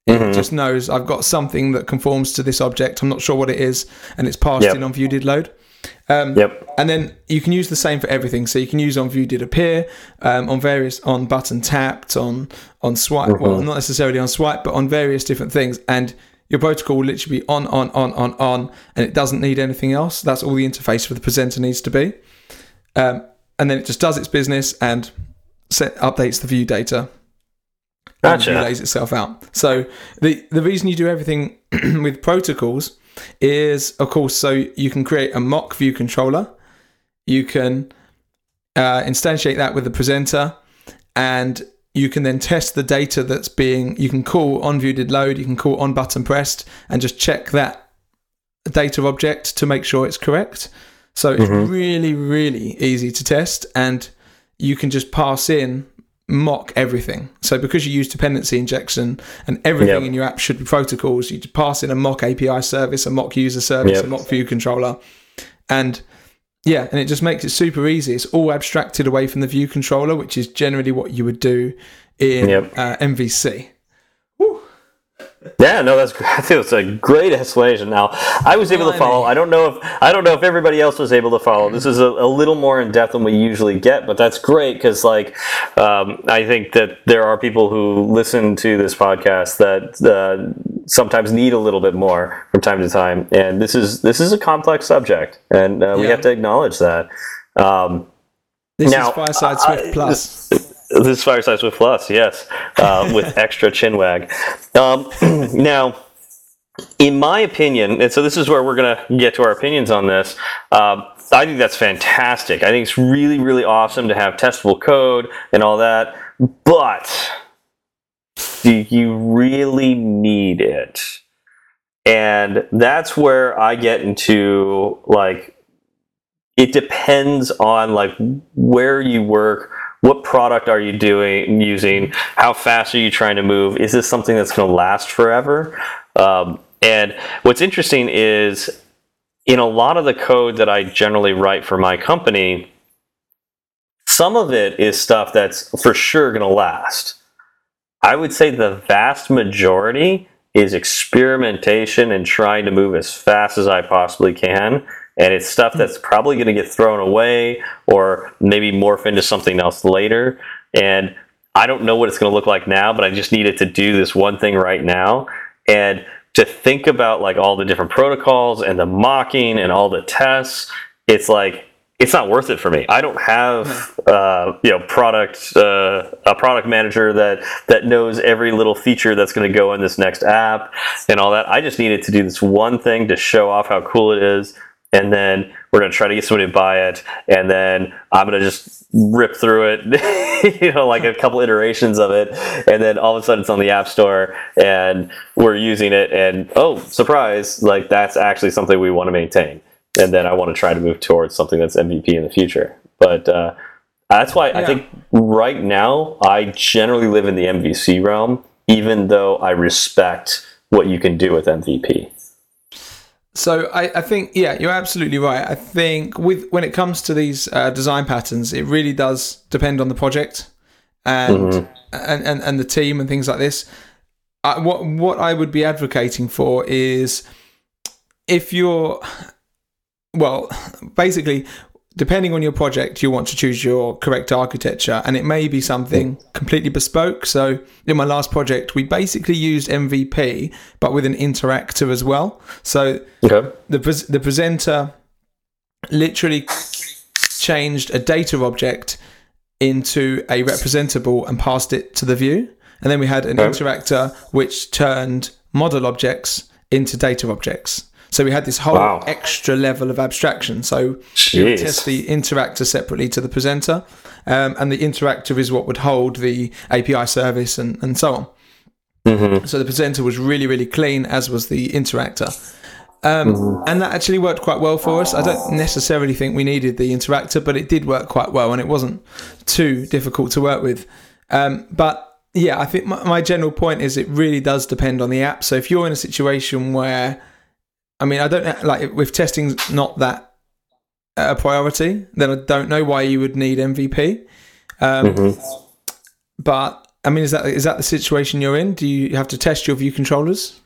It just knows I've got something that conforms to this object. I'm not sure what it is, and it's passed Yep. in on view did load. Um, Yep. and then you can use the same for everything. So you can use on view did appear, um, on various on button tapped, on on swipe. Well, not necessarily on swipe, but on various different things. And your protocol will literally be on, on, on, on, on, and it doesn't need anything else. That's all the interface for the presenter needs to be. Um, and then it just does its business and set updates the view data. and Gotcha. relays itself out. So the the reason you do everything (clears throat) with protocols is, of course, so you can create a mock view controller. You can uh, instantiate that with the presenter, and you can then test the data that's being. You can call on view did load. You can call on button pressed, and just check that data object to make sure it's correct. So it's mm-hmm. really, really easy to test, and you can just pass in mock everything. So because you use dependency injection and everything Yep. in your app should be protocols, you just pass in a mock API service, a mock user service, Yep. a mock view controller, and yeah, and it just makes it super easy. It's all abstracted away from the view controller, which is generally what you would do in Yep. uh, MVC. Yeah, no, that's (laughs) I think it's a great explanation. Now, I was able to follow. I don't know if I don't know if everybody else was able to follow. This is a, a little more in depth than we usually get, but that's great because, like, um, I think that there are people who listen to this podcast that uh, sometimes need a little bit more from time to time, and this is this is a complex subject, and uh, we Yeah. have to acknowledge that. Um, This Now, is Fireside Swift Plus. this is Fireside Swift Plus, yes, uh, with (laughs) extra chinwag. Um, (clears throat) now, in my opinion, and so this is where we're going to get to our opinions on this. Um, I think that's fantastic. I think it's really, really awesome to have testable code and all that. But do you really need it? And that's where I get into like it depends on like where you work what product are you doing using? How fast are you trying to move? Is this something that's going to last forever? Um, and what's interesting is in a lot of the code that i generally write for my company some of it is stuff that's for sure going to last. I would say the vast majority is experimentation and trying to move as fast as i possibly can and it's stuff that's probably going to get thrown away or maybe morph into something else later and i don't know what it's going to look like now but i just needed to do this one thing right now and to think about like all the different protocols and the mocking and all the tests it's like it's not worth it for me. I don't have uh, you know product uh, a product manager that that knows every little feature that's going to go in this next app and all that. I just needed to do this one thing to show off how cool it is, and then we're going to try to get somebody to buy it, and then I'm going to just rip through it, (laughs) you know, like a couple iterations of it, and then all of a sudden it's on the App Store, and we're using it, and oh surprise, like that's actually something we want to maintain and then I want to try to move towards something that's MVP in the future. But uh, that's why I think right now I generally live in the MVC realm, even though I respect what you can do with MVP. So I, I think yeah, you're absolutely right. I think with when it comes to these uh, design patterns, it really does depend on the project and and, and and the team and things like this. I, what what I would be advocating for is if you're well, (laughs) basically, depending on your project, you want to choose your correct architecture, and it may be something completely bespoke. So, in my last project, we basically used MVP, but with an interactor as well. So, Okay. the pres- the presenter literally changed a data object into a representable and passed it to the view, and then we had an Okay. interactor which turned model objects into data objects. So we had this whole Wow. extra level of abstraction. So we would test the interactor separately to the presenter, um, and the interactor is what would hold the API service and, and so on. Mm-hmm. So the presenter was really, really clean, as was the interactor. Um, And that actually worked quite well for us. I don't necessarily think we needed the interactor, but it did work quite well and it wasn't too difficult to work with. Um, but yeah, I think my, my general point is it really does depend on the app. So if you're in a situation where, I mean, I don't know, like if testing's not that a priority, then I don't know why you would need MVP. Um, Mm-hmm. But I mean, is that is that the situation you're in? Do you have to test your view controllers?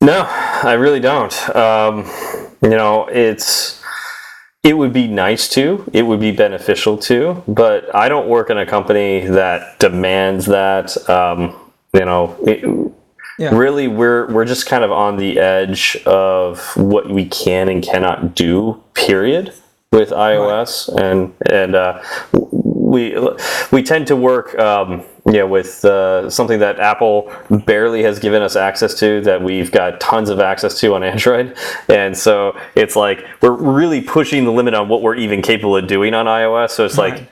No, I really don't. Um, you know, it's it would be nice to, it would be beneficial to, but I don't work in a company that demands that. Um, you know, it, Yeah. really, we're we're just kind of on the edge of what we can and cannot do. Period. With iOS and and uh, we we tend to work um, yeah with uh, something that Apple barely has given us access to that we've got tons of access to on Android, and so it's like we're really pushing the limit on what we're even capable of doing on iOS. So it's like Right.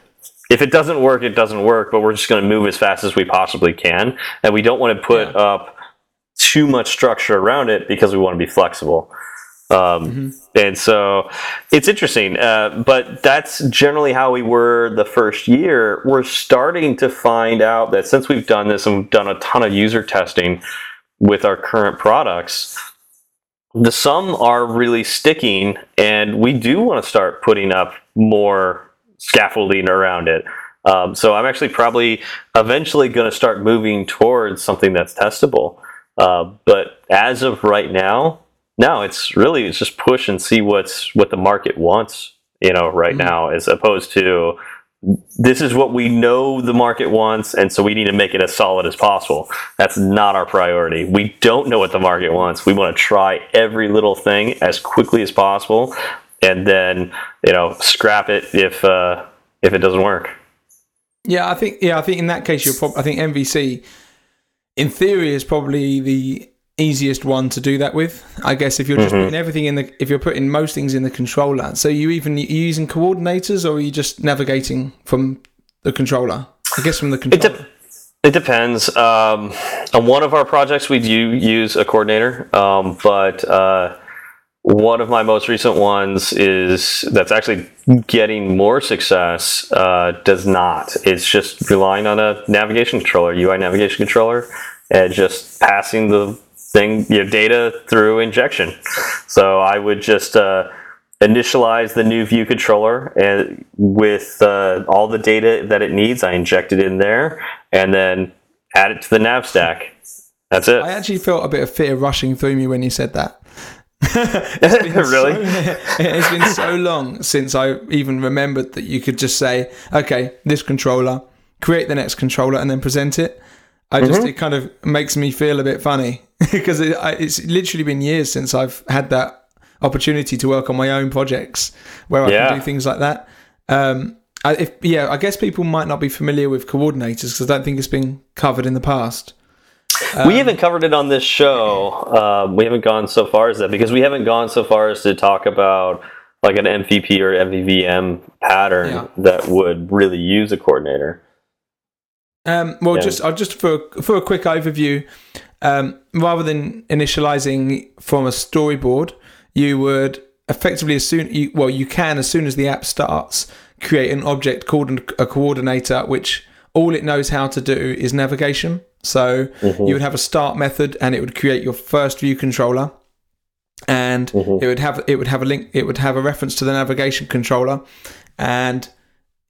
if it doesn't work, it doesn't work, but we're just going to move as fast as we possibly can, and we don't want to put Yeah. up too much structure around it because we want to be flexible. Um, And so it's interesting, uh, but that's generally how we were the first year. We're starting to find out that since we've done this and we've done a ton of user testing with our current products, the some are really sticking, and we do want to start putting up more scaffolding around it. Um, so I'm actually probably eventually going to start moving towards something that's testable. Uh, but as of right now, no, it's really it's just push and see what's what the market wants. You know, right now, as opposed to this is what we know the market wants, and so we need to make it as solid as possible. That's not our priority. We don't know what the market wants. We want to try every little thing as quickly as possible, and then you know scrap it if uh, if it doesn't work. Yeah, I think yeah, I think in that case you're prob- I think MVC in theory is probably the easiest one to do that with. I guess if you're just putting everything in the if you're putting most things in the controller. So you even you using coordinators or are you just navigating from the controller? I guess from the It, controller. de- it depends. Um, on one of our projects, we do use a coordinator, um, but uh, one of my most recent ones is that's actually getting more success. Uh, does not. It's just relying on a navigation controller, UI navigation controller, and just passing the thing, your data through injection. So I would just. Uh, initialize the new view controller and with uh, all the data that it needs i inject it in there and then add it to the nav stack that's it I actually felt a bit of fear rushing through me when you said that. (laughs) really So- (laughs) it's been so long since I even remembered that you could just say, okay, this controller, create the next controller, and then present it. I just, it kind of makes me feel a bit funny (laughs) because it, I, it's literally been years since I've had that opportunity to work on my own projects where I Yeah. can do things like that. Um, I, if, yeah, I guess people might not be familiar with coordinators because I don't think it's been covered in the past. We haven't covered it on this show um, we haven't gone so far as that because we haven't gone so far as to talk about like an mvp or mvvm pattern Yeah. that would really use a coordinator Um, well, Yeah. just uh, just for for a quick overview, um, rather than initializing from a storyboard, you would effectively as soon you, well you can as soon as the app starts create an object called a coordinator, which all it knows how to do is navigation. So you would have a start method, and it would create your first view controller, and it would have it would have a link. It would have a reference to the navigation controller, and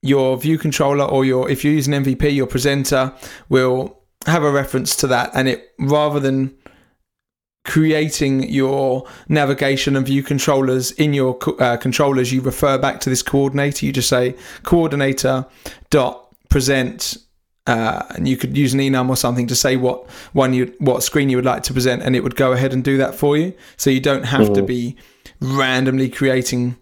your view controller or your if you use an MVP, your presenter will have a reference to that, and it rather than creating your navigation and view controllers in your uh, controllers, you refer back to this coordinator. You just say coordinator dot present. Uh, and you could use an enum or something to say what one you what screen you would like to present, and it would go ahead and do that for you. So you don't have mm-hmm. to be randomly creating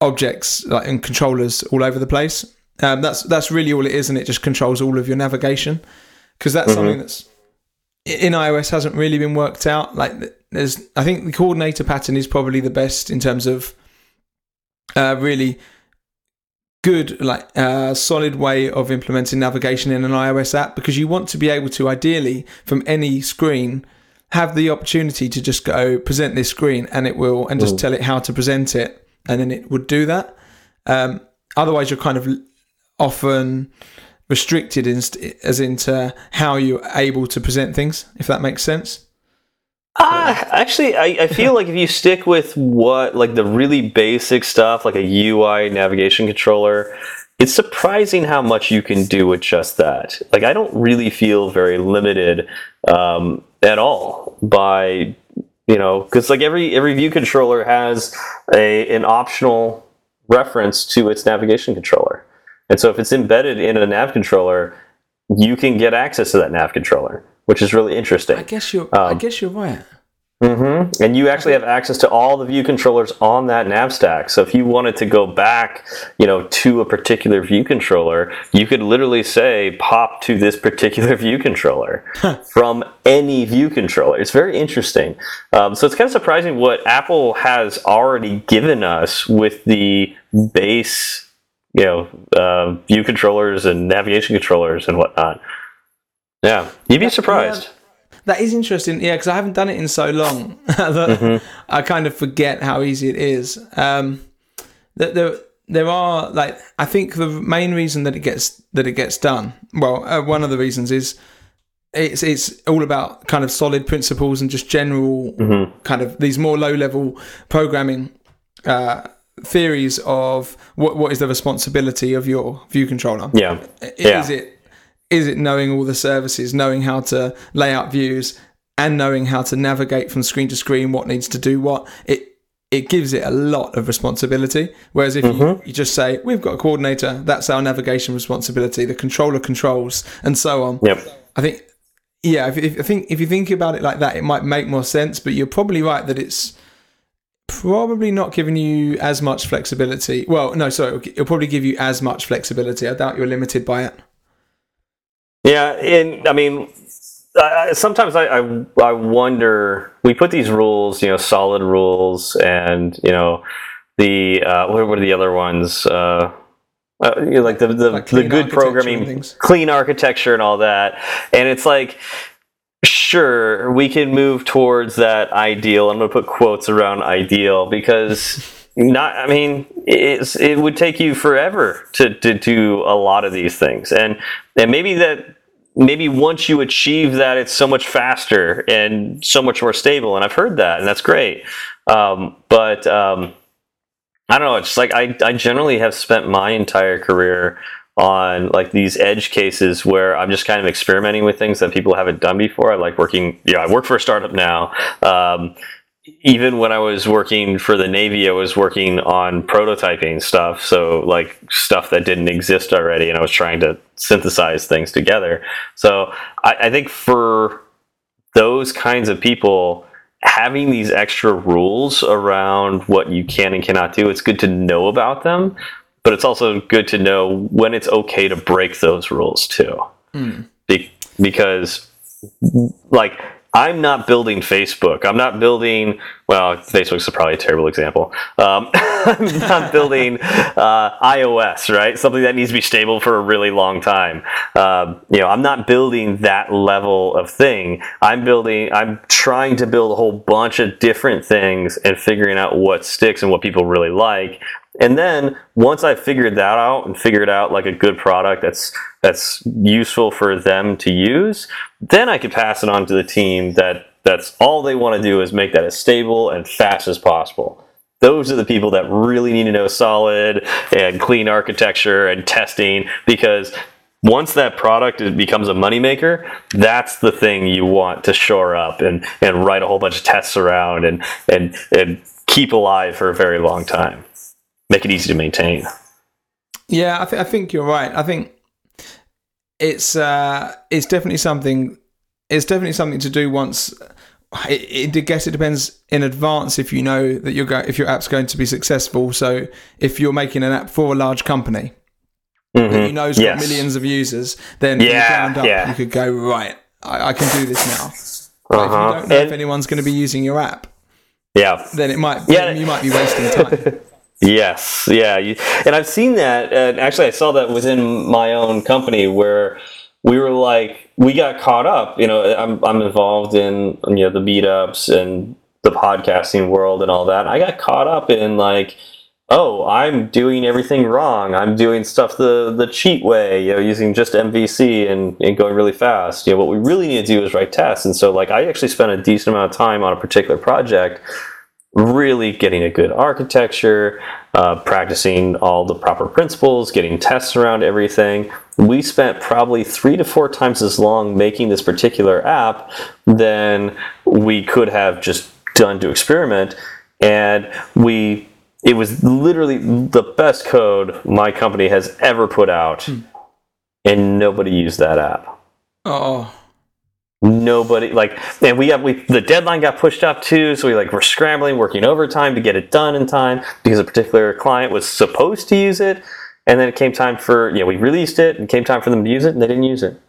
objects like and controllers all over the place. Um, that's that's really all it is, and it just controls all of your navigation because that's mm-hmm. something that's in iOS hasn't really been worked out. Like there's, I think the coordinator pattern is probably the best in terms of uh, really good, like uh, solid way of implementing navigation in an iOS app because you want to be able to ideally from any screen have the opportunity to just go present this screen and it will and just mm. tell it how to present it and then it would do that. Um, otherwise, you're kind of often restricted in, as into how you're able to present things, if that makes sense. Uh, actually, I, I feel like if you stick with what, like the really basic stuff, like a UI navigation controller, it's surprising how much you can do with just that. Like, I don't really feel very limited um, at all by, you know, because like every every view controller has a an optional reference to its navigation controller. And so if it's embedded in a nav controller, you can get access to that nav controller, which is really interesting. I guess you're. Um, I guess you're right. Mm-hmm. And you actually have access to all the view controllers on that nav stack. So if you wanted to go back, you know, to a particular view controller, you could literally say pop to this particular (laughs) view controller from any view controller. It's very interesting. Um, so it's kind of surprising what Apple has already given us with the base you know uh, view controllers and navigation controllers and whatnot. Yeah, you'd be surprised. Yeah, that is interesting. Yeah, because I haven't done it in so long (laughs) that mm-hmm. I kind of forget how easy it is. Um, that there, there are like I think the main reason that it gets that it gets done. Well, uh, one of the reasons is it's it's all about kind of solid principles and just general mm-hmm. kind of these more low level programming. Uh, theories of what what is the responsibility of your view controller. Yeah. Is yeah. it is it knowing all the services, knowing how to lay out views, and knowing how to navigate from screen to screen, what needs to do what? It it gives it a lot of responsibility. Whereas if mm-hmm. you, you, just say, we've got a coordinator, that's our navigation responsibility, the controller controls, and so on. Yep. I think, yeah, if, if, I think if you think about it like that, it might make more sense, but you're probably right that it's probably not giving you as much flexibility. Well, no, sorry, it'll probably give you as much flexibility. I doubt you're limited by it. Yeah, and I mean, I, sometimes I, I, I wonder. We put these rules, you know, solid rules, and you know, the uh, what were the other ones? Uh, uh, you know, like the the, like the good programming, clean architecture, and all that. And it's like sure we can move towards that ideal i'm going to put quotes around ideal because not i mean it's, it would take you forever to, to do a lot of these things and and maybe that maybe once you achieve that it's so much faster and so much more stable and i've heard that and that's great um, but um, i don't know it's like I, I generally have spent my entire career on like these edge cases where I'm just kind of experimenting with things that people haven't done before. I like working, yeah, I work for a startup now. Um, even when I was working for the Navy, I was working on prototyping stuff. So, like stuff that didn't exist already, and I was trying to synthesize things together. So, I, I think for those kinds of people, having these extra rules around what you can and cannot do, it's good to know about them but it's also good to know when it's okay to break those rules too. Mm. Be- because, like, I'm not building Facebook. I'm not building, well, Facebook's probably a terrible example. Um, (laughs) I'm not building (laughs) uh, iOS, right? Something that needs to be stable for a really long time. Um, you know, I'm not building that level of thing. I'm building, I'm trying to build a whole bunch of different things and figuring out what sticks and what people really like and then once I figured that out and figured out like a good product that's that's useful for them to use, then I could pass it on to the team that that's all they want to do is make that as stable and fast as possible. Those are the people that really need to know solid and clean architecture and testing because once that product becomes a moneymaker, that's the thing you want to shore up and, and write a whole bunch of tests around and, and, and keep alive for a very long time. Make it easy to maintain. Yeah, I, th- I think you're right. I think it's uh, it's definitely something. It's definitely something to do once. It, it, I guess it depends in advance if you know that you're going if your app's going to be successful. So if you're making an app for a large company Mm-hmm. that you know has Yes. got millions of users, then Yeah, up, yeah. you could go right. I, I can do this now. But if Uh-huh. you don't know if anyone's going to be using your app, Yeah. then it might Yeah. you might be wasting time. (laughs) Yes, yeah, and I've seen that. And actually, I saw that within my own company where we were like, we got caught up. You know, I'm I'm involved in you know the meetups and the podcasting world and all that. I got caught up in like, oh, I'm doing everything wrong. I'm doing stuff the the cheat way. You know, using just MVC and, and going really fast. You know, what we really need to do is write tests. And so, like, I actually spent a decent amount of time on a particular project really getting a good architecture, uh, practicing all the proper principles, getting tests around everything. We spent probably three to four times as long making this particular app than we could have just done to experiment. And we, it was literally the best code my company has ever put out, and nobody used that app Oh, nobody like and we have we the deadline got pushed up too so we like we're scrambling working overtime to get it done in time because a particular client was supposed to use it and then it came time for you know we released it and it came time for them to use it and they didn't use it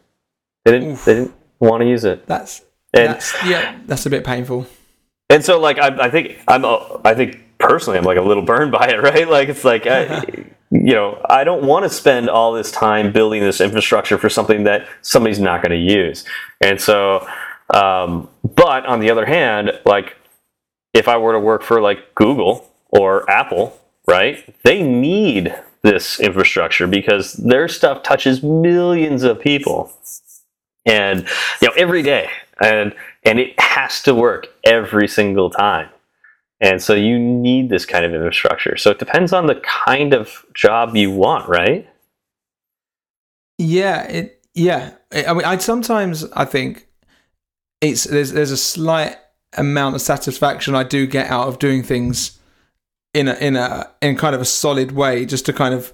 they didn't Oof. they didn't want to use it that's and that's yeah, that's a bit painful. and so like I, I think I'm uh, I think personally I'm like a little burned by it (laughs) right? Like it's like I, you know I don't want to spend all this time building this infrastructure for something that somebody's not going to use. And so um, but on the other hand like if I were to work for like Google or Apple right they need this infrastructure because their stuff touches millions of people. And you know every day. And and it has to work every single time and so you need this kind of infrastructure so it depends on the kind of job you want right Yeah, it yeah. I mean, I sometimes I think it's there's there's a slight amount of satisfaction I do get out of doing things in a in a in kind of a solid way, just to kind of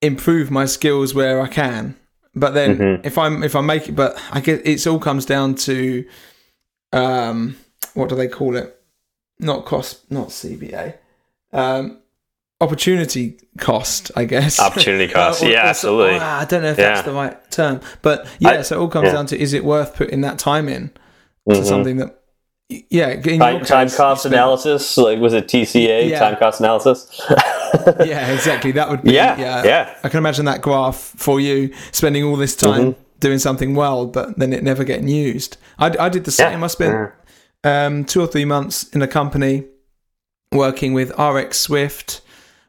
improve my skills where I can. But then Mhm. if I'm if I make it, but I get it's all comes down to um what do they call it? Not cost, not CBA. Um, opportunity cost, I guess. Opportunity (laughs) cost, Uh, or- yeah, or absolutely. ah, I don't know if Yeah. that's the right term, but yeah. I- so it all comes yeah. down to is it worth putting that time in to Mhm. something that, yeah, in your time, time cost analysis like was it tca Yeah. time cost analysis (laughs) Yeah, exactly. That would be Yeah, yeah, yeah. I can imagine that graph for you spending all this time Mm-hmm. doing something well, but then it never getting used. I, I did the same. I spent um, two or three months in a company working with RX Swift.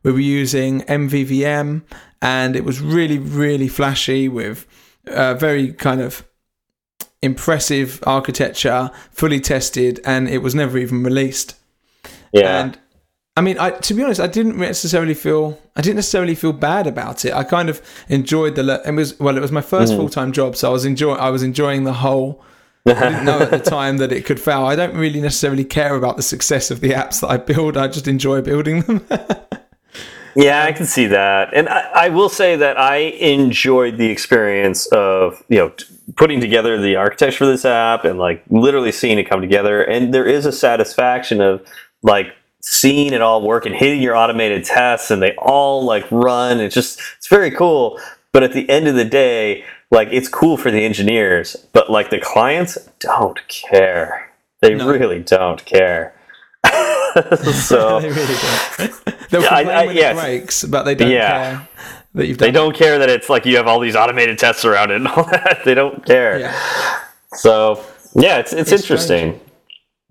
We were using MVVM, and it was really, really flashy with uh, very kind of impressive architecture, fully tested, and it was never even released. yeah And I mean, I to be honest, I didn't necessarily feel I didn't necessarily feel bad about it. I kind of enjoyed the. It was well, it was my first Mm. full time job, so I was enjoy I was enjoying the whole. I didn't know at the time that it could fail. I don't really necessarily care about the success of the apps that I build. I just enjoy building them. (laughs) Yeah, I can see that, and I, I will say that I enjoyed the experience of you know putting together the architecture for this app and like literally seeing it come together. And there is a satisfaction of like seeing it all work and hitting your automated tests, and they all like run. It's just it's very cool. But at the end of the day, like it's cool for the engineers, but like the clients don't care. They No. really don't care. (laughs) so (laughs) they really don't. (laughs) They'll Yeah, I- I- when it breaks, but they don't Yeah. care that you've done. They don't care that it's like you have all these automated tests around it and all that. They don't care. Yeah. So yeah, it's it's, It's interesting.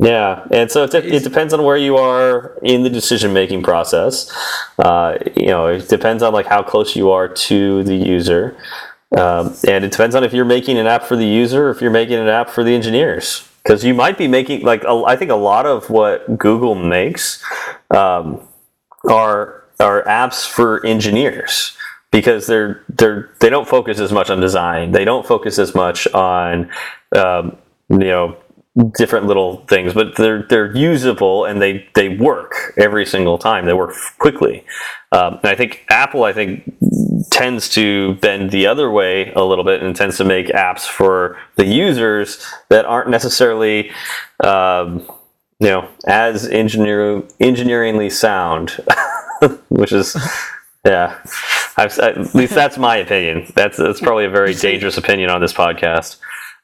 Yeah, and so it, it depends on where you are in the decision making process. Uh, you know, it depends on like how close you are to the user, um, and it depends on if you're making an app for the user if you're making an app for the engineers. Because you might be making like a, I think a lot of what Google makes um, are are apps for engineers because they're they're they don't focus as much on design. They don't focus as much on um, you know different little things, but they're they're usable and they they work every single time. They work quickly. Um, and I think Apple, I think, tends to bend the other way a little bit and tends to make apps for the users that aren't necessarily. Um, you know, as engineer engineeringly sound, (laughs) which is, yeah, I've, at least that's my opinion. That's that's probably a very dangerous opinion on this podcast.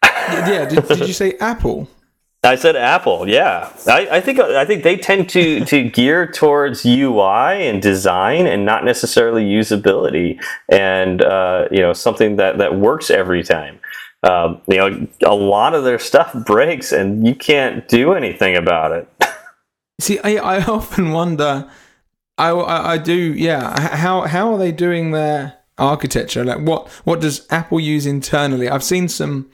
yeah, did, did you say Apple? I said Apple. Yeah, I, I, think I think they tend to (laughs) to gear towards UI and design, and not necessarily usability, and uh, you know something that that works every time. Um, you know, a lot of their stuff (laughs) breaks, and you can't do anything about it. (laughs) See, I, I often wonder. I, I, I do. Yeah, how how are they doing their architecture? Like, what what does Apple use internally? I've seen some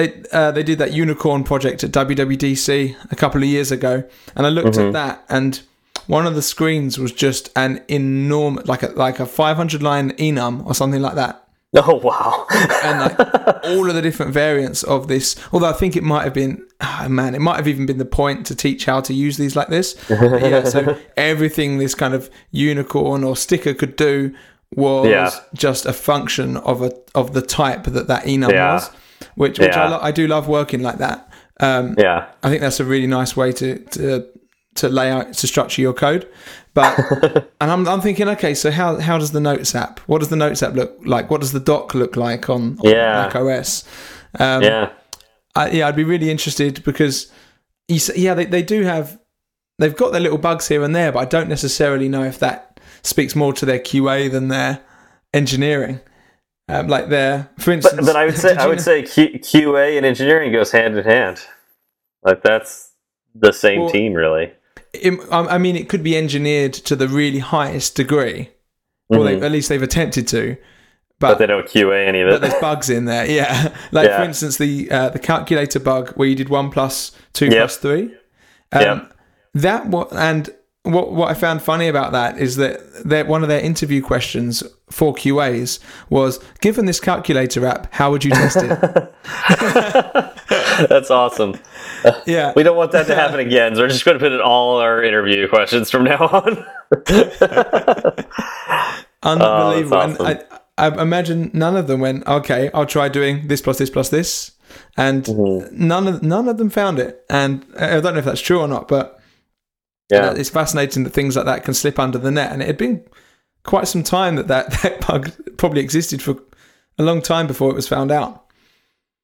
they uh, they did that unicorn project at WWDC a couple of years ago, and I looked mm-hmm. at that, and one of the screens was just an enormous, like a like a 500 line enum or something like that. (laughs) Oh wow! and like all of the different variants of this. Although I think it might have been, oh man, it might have even been the point to teach how to use these like this. (laughs) But yeah, so everything this kind of unicorn or sticker could do was yeah. just a function of a of the type that that enum yeah. was which which yeah. I, lo- I do love working like that. Um, yeah, I think that's a really nice way to to to lay out to structure your code. But (laughs) and I'm I'm thinking, okay, so how how does the Notes app? What does the Notes app look like? What does the doc look like on, on yeah. Mac OS? Um, yeah, I, yeah, I'd be really interested because you, yeah, they they do have they've got their little bugs here and there, but I don't necessarily know if that speaks more to their QA than their engineering um, like there, for instance. But, but I would (laughs) say I would know? say Q, QA and engineering goes hand in hand. Like that's the same well, team, really. It, I mean, it could be engineered to the really highest degree, or mm-hmm. at least they've attempted to. But, but, they don't QA any of it. But there's bugs in there, yeah. (laughs) Like yeah. for instance, the uh, the calculator bug where you did one plus two yep. plus three. Um, yep. That what and what what I found funny about that is that their, one of their interview questions for QAs was, given this calculator app, how would you test it? (laughs) That's awesome. (laughs) Yeah, we don't want that to happen again. So we're just going to put in all our interview questions from now on. (laughs) Unbelievable. Oh, awesome. I, I imagine none of them went, okay, I'll try doing this plus this plus this, and mm-hmm. none of none of them found it. And I don't know if that's true or not, but yeah. it's fascinating that things like that can slip under the net. And it had been quite some time that that, (laughs) that bug probably existed for a long time before it was found out.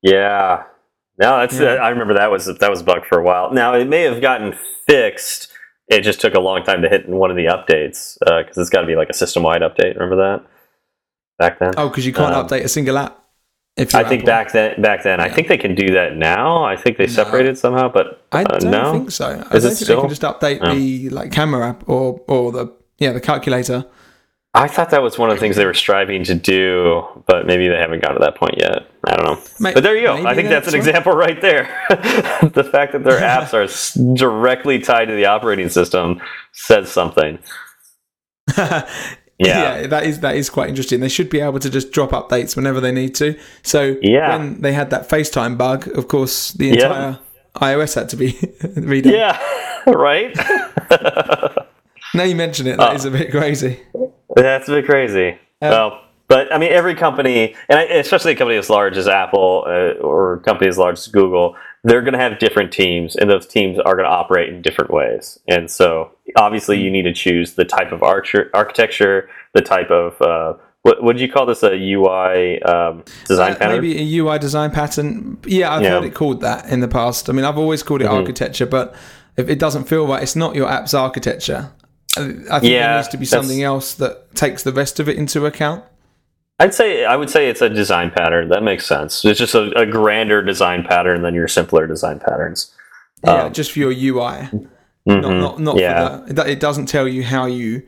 Yeah. No, that's yeah. I remember that was that was bugged for a while. Now it may have gotten fixed. It just took a long time to hit in one of the updates because uh, it's got to be like a system wide update. Remember that back then? Oh, because you can't um, update a single app. I think back then, back then, yeah. I think they can do that now. I think they no. separated somehow, but uh, I don't no? think so. I Is don't think still? they can just update oh. the like camera app or or the yeah the calculator. I thought that was one of the things they were striving to do, but maybe they haven't got to that point yet. I don't know. Maybe, but there you go. I think that's, that's an example right there. (laughs) the fact that their apps are directly tied to the operating system says something. (laughs) Yeah. yeah, that is that is quite interesting. They should be able to just drop updates whenever they need to. So yeah. when they had that FaceTime bug, of course, the entire yep. iOS had to be (laughs) redone. Yeah, (laughs) right. (laughs) now you mention it, that oh. is a bit crazy. That's a bit crazy. Um, well, but I mean, every company, and especially a company as large as Apple uh, or a company as large as Google, they're going to have different teams, and those teams are going to operate in different ways. And so, obviously, you need to choose the type of architecture, the type of uh, what would you call this a UI um, design uh, pattern? Maybe a UI design pattern. Yeah, I've yeah. heard it called that in the past. I mean, I've always called it mm-hmm. architecture, but if it doesn't feel right, it's not your app's architecture. I think yeah, there needs to be something else that takes the rest of it into account. I'd say I would say it's a design pattern. That makes sense. It's just a, a grander design pattern than your simpler design patterns. Yeah, um, just for your UI, mm-hmm. not not not yeah. for the, it doesn't tell you how you.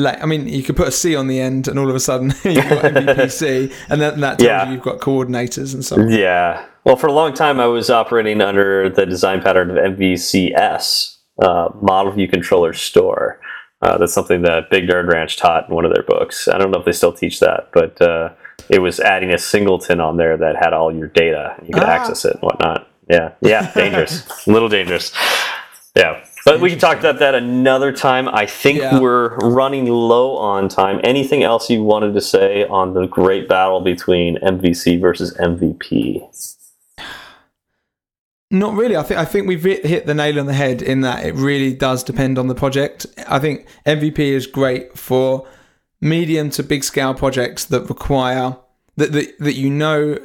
Like, I mean, you could put a C on the end, and all of a sudden (laughs) you've got MVPC, and then that tells yeah. you you've got coordinators and so on. Yeah. Well, for a long time, I was operating under the design pattern of MVCS, uh, Model View Controller Store, Uh, that's something that Big Nerd Ranch taught in one of their books. I don't know if they still teach that, but uh, it was adding a singleton on there that had all your data. You could Ah. access it and whatnot. Yeah, yeah, (laughs) dangerous, a little dangerous. Yeah, but we can talk about that another time. I think Yeah. we're running low on time. Anything else you wanted to say on the great battle between MVC versus MVP? Not really. I think I think we've hit, the nail on the head in that it really does depend on the project. I think MVP is great for medium to big scale projects that require that that, that you know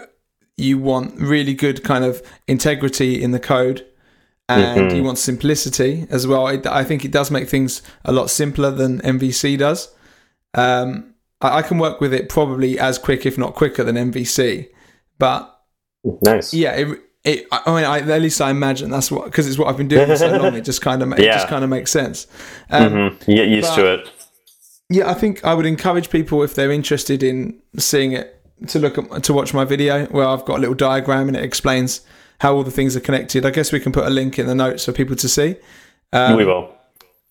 you want really good kind of integrity in the code and Mhm. you want simplicity as well. It, I think it does make things a lot simpler than MVC does. Um, I, I can work with it probably as quick, if not quicker, than MVC. But Nice. yeah, it, it, I I mean, I, at least I imagine that's what because it's what I've been doing for so long. It (laughs) just kind of it Yeah. just kind of makes sense. Um, hmm You get used but- to it. Yeah, I think I would encourage people if they're interested in seeing it to look at to watch my video where I've got a little diagram and it explains how all the things are connected. I guess we can put a link in the notes for people to see. Um, we will.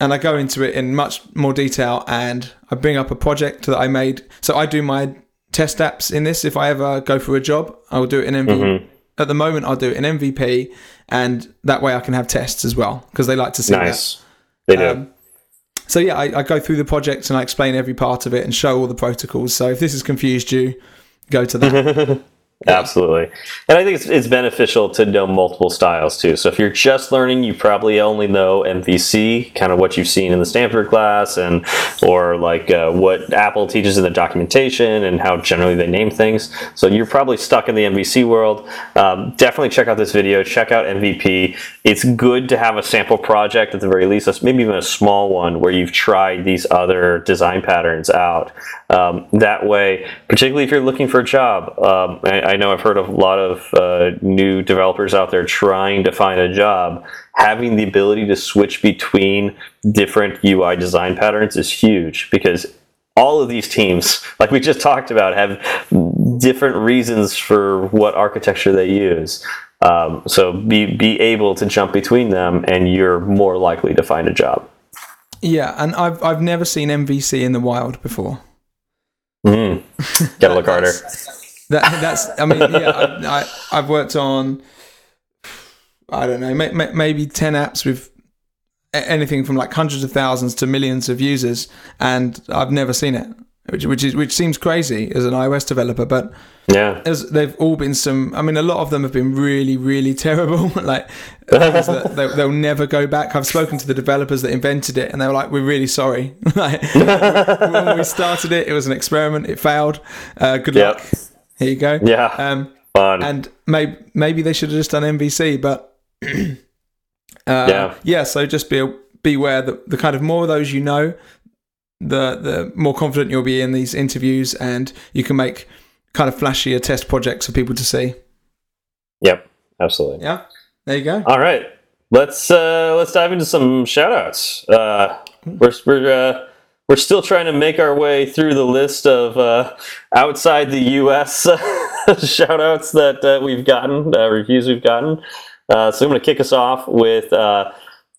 and I go into it in much more detail and I bring up a project that I made. So I do my test apps in this. If I ever go for a job, I will do it in MVP. Mm-hmm. At the moment, I'll do it in MVP, and that way I can have tests as well because they like to see Nice. They do. Um, so yeah, I, I go through the project and I explain every part of it and show all the protocols. So if this has confused you, go to that. (laughs) Absolutely. And I think it's, it's beneficial to know multiple styles too. So if you're just learning, you probably only know MVC, kind of what you've seen in the Stanford class, and or like uh, what Apple teaches in the documentation and how generally they name things. So you're probably stuck in the MVC world. Um, definitely check out this video. Check out MVP. It's good to have a sample project at the very least, maybe even a small one where you've tried these other design patterns out. Um, that way, particularly if you're looking for a job, um, I, I know I've heard of a lot of uh, new developers out there trying to find a job. Having the ability to switch between different UI design patterns is huge because all of these teams, (laughs) like we just talked about, have different reasons for what architecture they use. Um, so be be able to jump between them, and you're more likely to find a job. yeah, and I've I've never seen MVC in the wild before. Mm. Gotta look harder. (laughs) That that's I mean yeah I, I've worked on I don't know may, may, maybe ten apps with anything from like hundreds of thousands to millions of users, and I've never seen it, which which is which seems crazy as an iOS developer, but Yeah. as they've all been some. I mean, a lot of them have been really really (laughs) terrible. (laughs) like they, they'll never go back. I've spoken to the developers that invented it, and they were like, "We're really sorry. (laughs) like, when we started it, it was an experiment. It failed. Uh, good Yep. luck. Here you go." Yeah. Um, Fun. and maybe maybe they should have just done MVC, but (clears throat) uh, Yeah. yeah. So just be beware that the kind of more of those you know, the the more confident you'll be in these interviews, and you can make kind of flashier test projects for people to see. yep. Absolutely. Yeah, there you go. All right. Let's uh, let's dive into some shout outs. Uh, we're we're uh, we're still trying to make our way through the list of uh, outside the U.S. (laughs) shout outs that uh, we've gotten, uh, reviews we've gotten. Uh, so I'm going to kick us off with uh,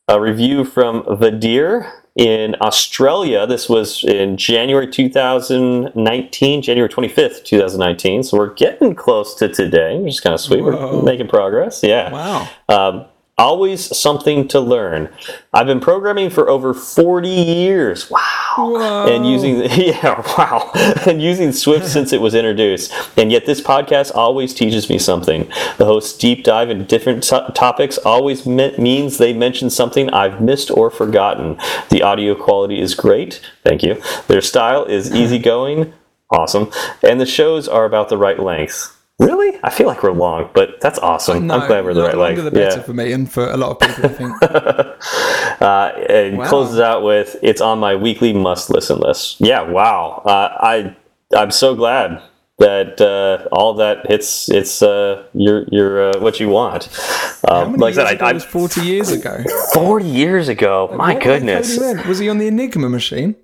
a review from Vadir in Australia. This was in January 2019, January 25th, 2019. So we're getting close to today, which is kind of sweet. Whoa. We're making progress. Yeah. Wow. Um, always something to learn. I've been programming for over 40 years. Wow. Whoa. And using (laughs) yeah, wow. And using Swift since it was introduced. And yet this podcast always teaches me something. The host's deep dive into different to- topics always me- means they mention something I've missed or forgotten. The audio quality is great. Thank you. Their style is easygoing. Awesome. And the shows are about the right length. Really? I feel like we're long, but that's awesome. No, I'm glad we're the right length. the better Yeah. for me and for a lot of people. I think. (laughs) Uh, and Wow. closes out with it's on my weekly must listen list. Yeah, wow. Uh, I I'm so glad that uh, all that hits it's uh, your your uh, what you want. Um, like I years said, ago I, I, was forty years ago? 40 years ago. My goodness. Was he on the Enigma machine?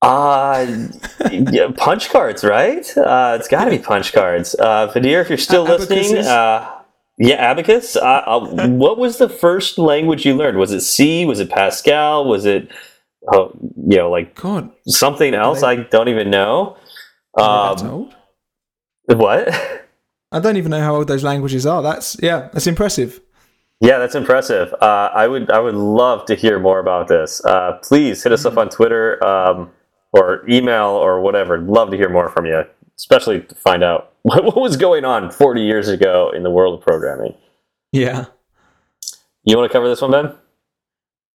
Uh, yeah, punch cards, right? Uh, it's got to be punch cards. Uh, Vadir, if you're still Uh, listening, uh, yeah, abacus. Uh, uh, (laughs) what was the first language you learned? Was it C? Was it Pascal? Was it oh, you know, like God, something else I don't even know. are they that Um, what? I don't even know how old those languages are. That's yeah, that's impressive. Yeah, that's impressive. Uh, I would I would love to hear more about this. Uh, please hit us up on Twitter um, or email or whatever. Love to hear more from you, especially to find out (laughs) what, what was going on 40 years ago in the world of programming. Yeah. You want to cover this one, Ben?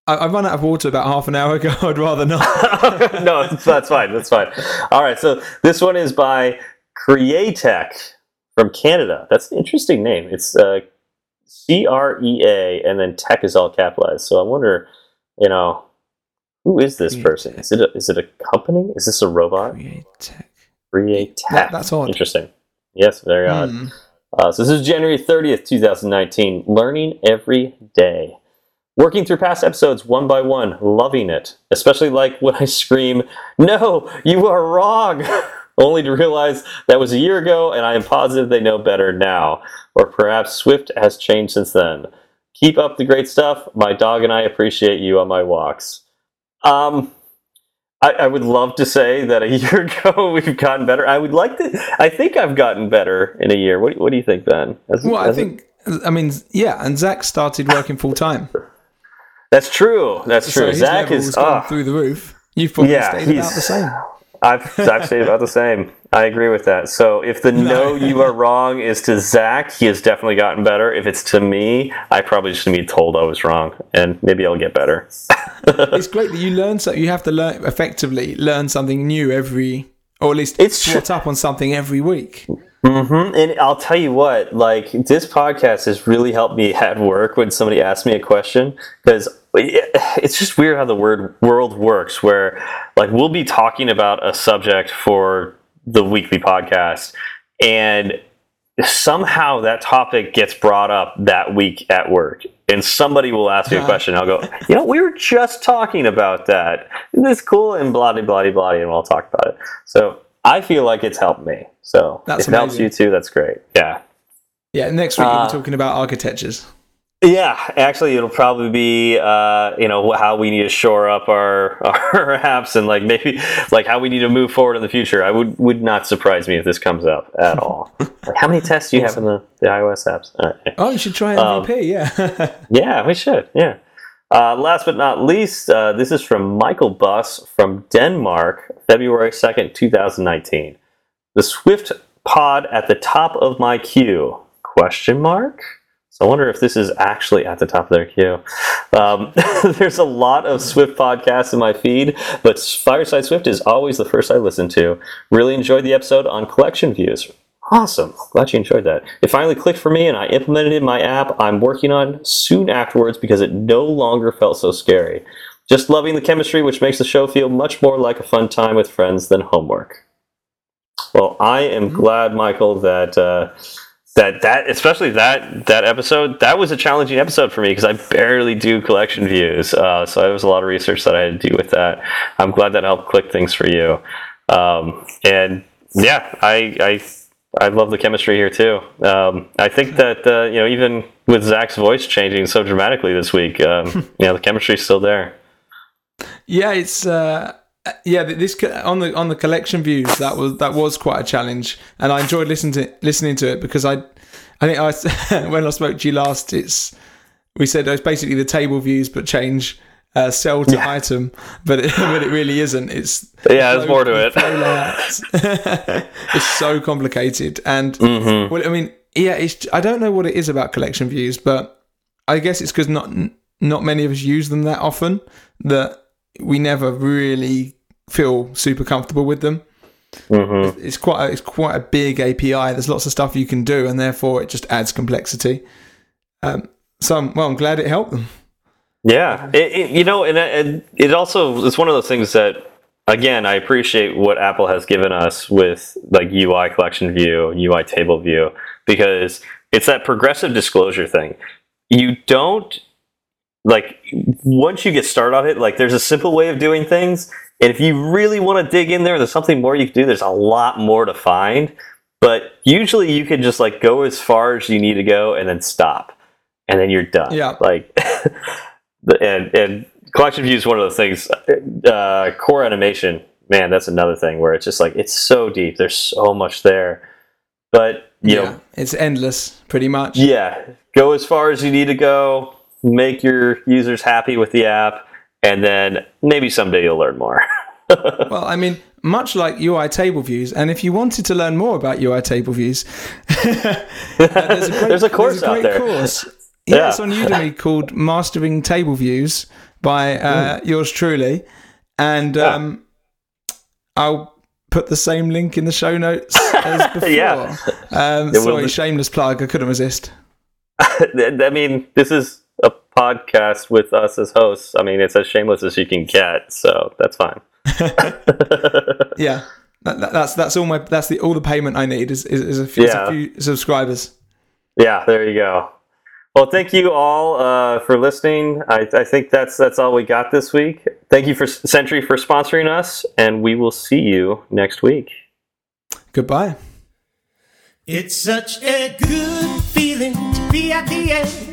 I, I ran out of water about half an hour ago. (laughs) I'd rather not. (laughs) no, that's fine. That's fine. All right. So this one is by Createch from Canada. That's an interesting name. It's uh, C R E A, and then tech is all capitalized. So I wonder, you know, who is this person? Is it a, is it a company? Is this a robot? Create tech. Createch. That- that's odd. Interesting. Yes, very odd. Hmm. Uh, so this is January 30th, 2019. Learning every day. Working through past episodes one by one, loving it. Especially like when I scream, No, you are wrong! (laughs) Only to realize that was a year ago and I am positive they know better now. Or perhaps Swift has changed since then. Keep up the great stuff. My dog and I appreciate you on my walks. Um, I, I would love to say that a (laughs) year ago we've gotten better. I would like to. I think I've gotten better in a year. What, what do you think, Ben? Has- Well, I has it- think. I mean, yeah, and Zach started working full time. that's true. That's So true. his Zach is. gone ah, through the roof. You've probably Yeah, stayed about the same. I've I've stayed about the same. I agree with that. So if the (laughs) no. you are wrong is to Zach, he has definitely gotten better. If it's to me, I probably just need to be told I was wrong, and maybe I'll get better. (laughs) It's great that you learn so you have to learn effectively learn something new every, or at least It's swat up on something every week. hmm And I'll tell you what, like this podcast has really helped me at work when somebody asks me a question because it's just weird how the word world works. Where like we'll be talking about a subject for the weekly podcast, and somehow that topic gets brought up that week at work. And somebody will ask me a question. I'll go, you know, we were just talking about that. Isn't this cool? And blah, blah, blah, blah, and we'll talk about it. So I feel like it's helped me. So That's if it helps you too, that's great. Yeah. Yeah, next week we'll Uh, be talking about architectures. Yeah, actually, it'll probably be uh, you know how we need to shore up our (laughs) our apps and like maybe like how we need to move forward in the future. I would would not surprise me if this comes up at all. (laughs) like how many tests do you have in the, the iOS apps? Right. Oh, you should try um, MVP. yeah. (laughs) Yeah, we should. Yeah. Uh, last but not least, uh, this is from Michael Buss from Denmark, February 2nd, 2019. The Swift pod at the top of my queue? Question mark? So I wonder if this is actually at the top of their queue. Um, (laughs) there's a lot of Swift podcasts in my feed, but Fireside Swift is always the first I listen to. Really enjoyed the episode on collection views. Awesome. Glad you enjoyed that. It finally clicked for me and I implemented it in my app I'm working on soon afterwards because it no longer felt so scary. Just loving the chemistry, which makes the show feel much more like a fun time with friends than homework. Well, I am glad, Michael, that uh, that that especially that that episode that was a challenging episode for me because I barely do collection views. Uh, so there was a lot of research that I had to do with that. I'm glad that helped click things for you. Um, and yeah, I I I love the chemistry here too. Um, I think that uh, you know even with Zach's voice changing so dramatically this week, um, (laughs) you know the chemistry's still there. Yeah, it's uh, yeah. This on the on the collection views that was that was quite a challenge, and I enjoyed listening to listening to it because I, I think I (laughs) when I spoke to you last, it's we said it's basically the table views but change uh, cell to Yeah. item, but it, (laughs) but it really isn't. It's Yeah, there's more to it. (laughs) it's so complicated, and Mhm. well, I mean, yeah, it's I don't know what it is about collection views, but I guess it's because not not many of us use them that often that we never really feel super comfortable with them. Mhm. It's quite a, it's quite a big API. There's lots of stuff you can do, and therefore it just adds complexity. Um, so I'm, well, I'm glad it helped them. Yeah, it, it, you know, and it, it also it's one of those things that again I appreciate what Apple has given us with like UI collection view, and UI table view, because it's that progressive disclosure thing. You don't like once you get started on it, like there's a simple way of doing things, and if you really want to dig in there, there's something more you can do. There's a lot more to find, but usually you can just like go as far as you need to go and then stop, and then you're done. Yeah. like. (laughs) And and collection view is one of those things. Uh, core animation, man, that's another thing where it's just like it's so deep. There's so much there, but you yeah, know, it's endless, pretty much. yeah, go as far as you need to go. Make your users happy with the app, and then maybe someday you'll learn more. (laughs) Well, I mean, much like UI table views, and if you wanted to learn more about UI table views, (laughs) uh, there's a, (laughs) great, There's a course out great there. Course. Yeah, Yeah. it's on Udemy called Mastering Table Views by uh, yours truly, and Yeah. um, I'll put the same link in the show notes as before. Yeah. Um, sorry, shameless plug. I couldn't resist. I mean, this is a podcast with us as hosts. I mean, it's as shameless as you can get, so that's fine. (laughs) Yeah. That, that- that's that's all my that's the all the payment I need is is, is, a, few, is a few subscribers. Yeah, there you go. Well, thank you all uh, for listening. I, I think that's that's all we got this week. Thank you for Sentry for sponsoring us, and we will see you next week. Goodbye. It's such a good feeling to be at the end.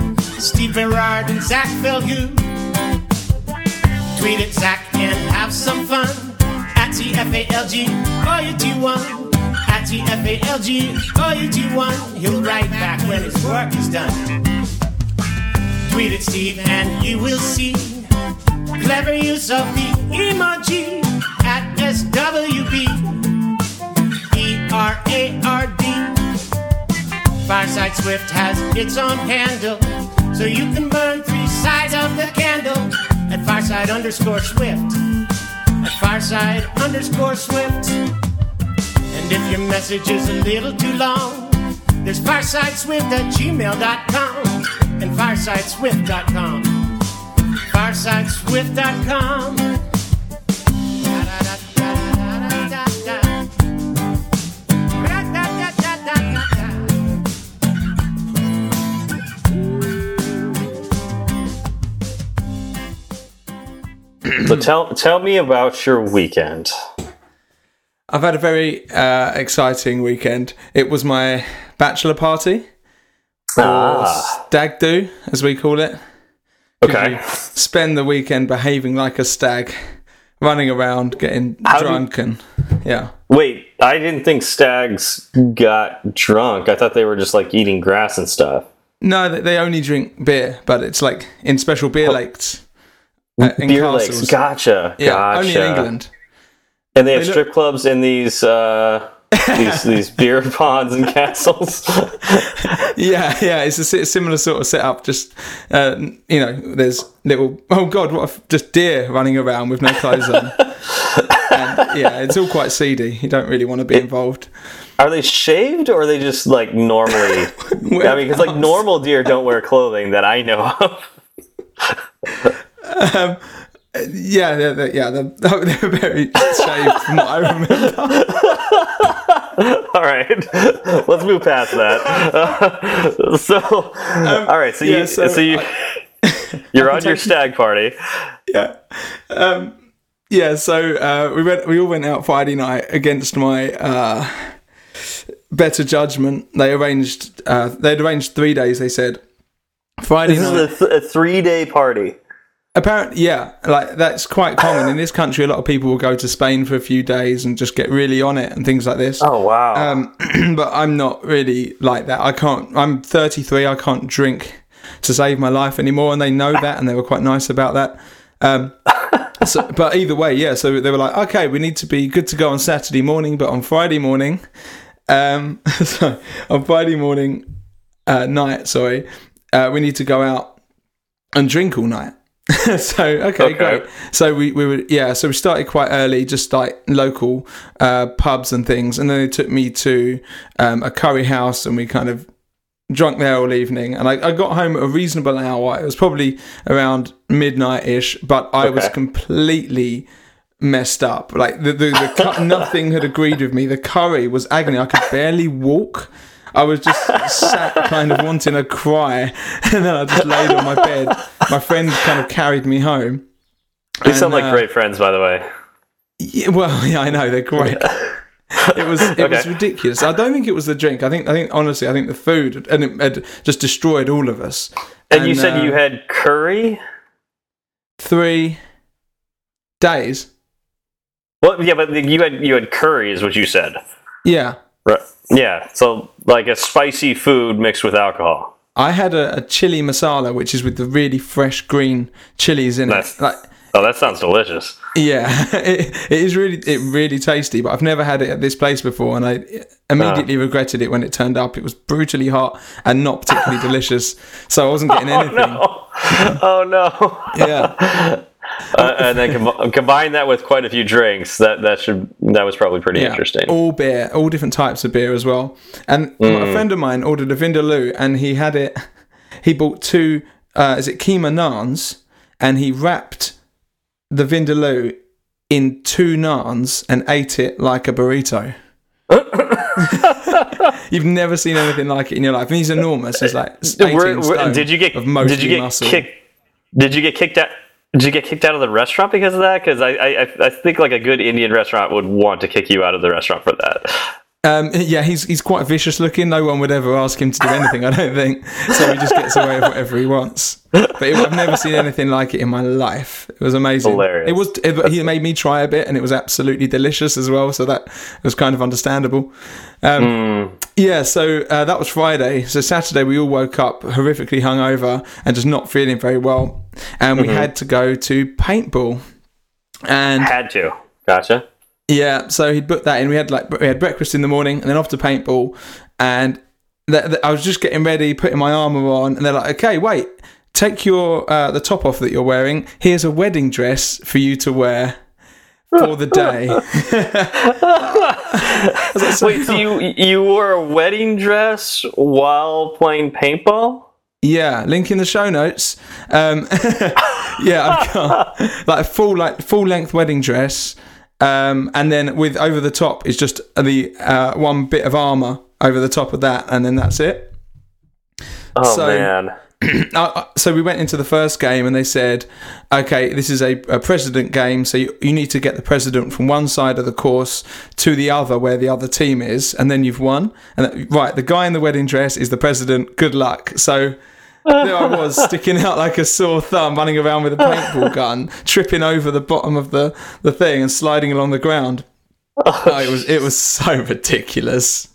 Steve Berard and Zach Falgout. Tweet at Zach and have some fun. At TFALG, all you do one. At TFALG, all you do one. He'll write back when his work is done. Tweet at Steve and you will see clever use of the emoji at SWB. E R A R D. Fireside Swift has its own handle, so you can burn three sides of the candle at Fireside underscore Swift. At Fireside underscore Swift. And if your message is a little too long, there's firesideswift at gmail.com and firesideswift.com. Firesideswift.com. (clears throat) So tell tell me about your weekend. I've had a very uh, exciting weekend. It was my bachelor party, or Ah, stag do, as we call it. okay. Spend the weekend behaving like a stag, running around, getting How do you- and yeah. Wait, I didn't think stags got drunk. I thought they were just like eating grass and stuff. No, they, they only drink beer, but it's like in special beer lakes. Uh, in Beer castles. lakes, gotcha, Yeah, gotcha. only in England. And they have They look- strip clubs in these uh, these (laughs) these beer (laughs) ponds and castles. (laughs) Yeah, yeah, it's a si- similar sort of setup. Just uh, you know, there's little oh god, what if just deer running around with no clothes on. and, yeah, it's all quite seedy. You don't really want to be involved. Are they shaved or are they just like normally? I mean, because like normal deer don't wear clothing that I know of. Yeah, they're, they're, yeah, they're, (laughs) they're very shaved from what I remember. (laughs) All right, let's move past that. Uh, (laughs) so, all right, so Um, yeah, you so so, you you're on your stag party. Yeah, um, yeah. So uh, we went. We all went out Friday night against my uh, better judgment. They arranged. Uh, they'd arranged three days. They said Friday This night. is a, th- a three day party. Apparently, yeah, like that's quite common in this country. A lot of people will go to Spain for a few days and just get really on it and things like this. Oh wow! Um, (clears throat) but I'm not really like that. I can't. I'm 33. I can't drink to save my life anymore, and they know that, and they were quite nice about that. Um, (laughs) so, but either way, yeah. So they were like, okay, we need to be good to go on Saturday morning, but on Friday morning, um, (laughs) so on Friday morning, uh, night, sorry, uh, we need to go out and drink all night. (laughs) so okay, Okay. great. So we, we were yeah. So we started quite early, just like local uh, pubs and things, and then they took me to um, a curry house, and we kind of drunk there all evening, and I, I got home at a reasonable hour. It was probably around midnight ish, but I was completely messed up. Like the the, the cu- (laughs) nothing had agreed with me. The curry was agony. I could barely walk. I was just sat, kind of wanting to cry, (laughs) and then I just laid on my bed. My friend kind of carried me home. They sound like uh, great friends, by the way. Yeah, well, (laughs) yeah, I know they're great. (laughs) It was it was ridiculous. I don't think it was the drink. I think I think honestly, I think the food and it had just destroyed all of us. And, you said uh, you had curry. three days. Well, yeah, but you had you had curry, is what you said. Yeah, Right. Yeah. So like a spicy food mixed with alcohol. I had a, a chili masala, which is with the really fresh green chilies in Nice. it. Like, Oh, that sounds delicious. yeah, (laughs) it, it is really it really tasty. But I've never had it at this place before, and I immediately regretted it when it turned up. It was brutally hot and not particularly (laughs) delicious, so I wasn't getting anything. No. (laughs) Oh no. Yeah. Uh, and then com- combine that with quite a few drinks. That that should that was probably pretty interesting. All beer, all different types of beer as well. And Mm. a friend of mine ordered a Vindaloo, and he had it. (laughs) He bought two. Uh, is it Keema naans? And he wrapped the Vindaloo in two naans and ate it like a burrito. (laughs) You've never seen anything like it in your life. And he's enormous. He's like 18 (laughs) Were- were- stone did you get of did you get muscle. kicked? Did you get kicked out? Did you get kicked out of the restaurant because of that? Because I, I I think like a good Indian restaurant would want to kick you out of the restaurant for that. Um, yeah, he's he's quite vicious looking. No one would ever ask him to do anything, I don't think. So he just gets away with whatever he wants. But it, I've never seen anything like it in my life. It was amazing. Hilarious. It was. It, he made me try a bit, and it was absolutely delicious as well. So that was kind of understandable. Um, Yeah. So uh, that was Friday. So Saturday we all woke up horrifically hungover and just not feeling very well, and we had to go to paintball. And Had to. Gotcha. Yeah, so he'd booked that in. We had like we had breakfast in the morning, and then off to paintball. And th- th- I was just getting ready, putting my armor on, and they're like, "Okay, wait, take your uh, the top off that you're wearing. Here's a wedding dress for you to wear for the day." (laughs) Like, "So- Wait, so you you wore a wedding dress while playing paintball? Yeah, link in the show notes. Um, (laughs) yeah, I've got like a full like full length wedding dress, um, and then with over the top is just the uh, one bit of armor over the top of that, and then that's it. Oh So- man. (clears throat) Uh, so we went into the first game, and they said, "Okay, this is a, a president game, so you, you need to get the president from one side of the course to the other, where the other team is, and then you've won." And that, right, the guy in the wedding dress is the president. Good luck. So there I was sticking out like a sore thumb, running around with a paintball gun, tripping over the bottom of the, the thing and sliding along the ground. Oh, it was it was so ridiculous.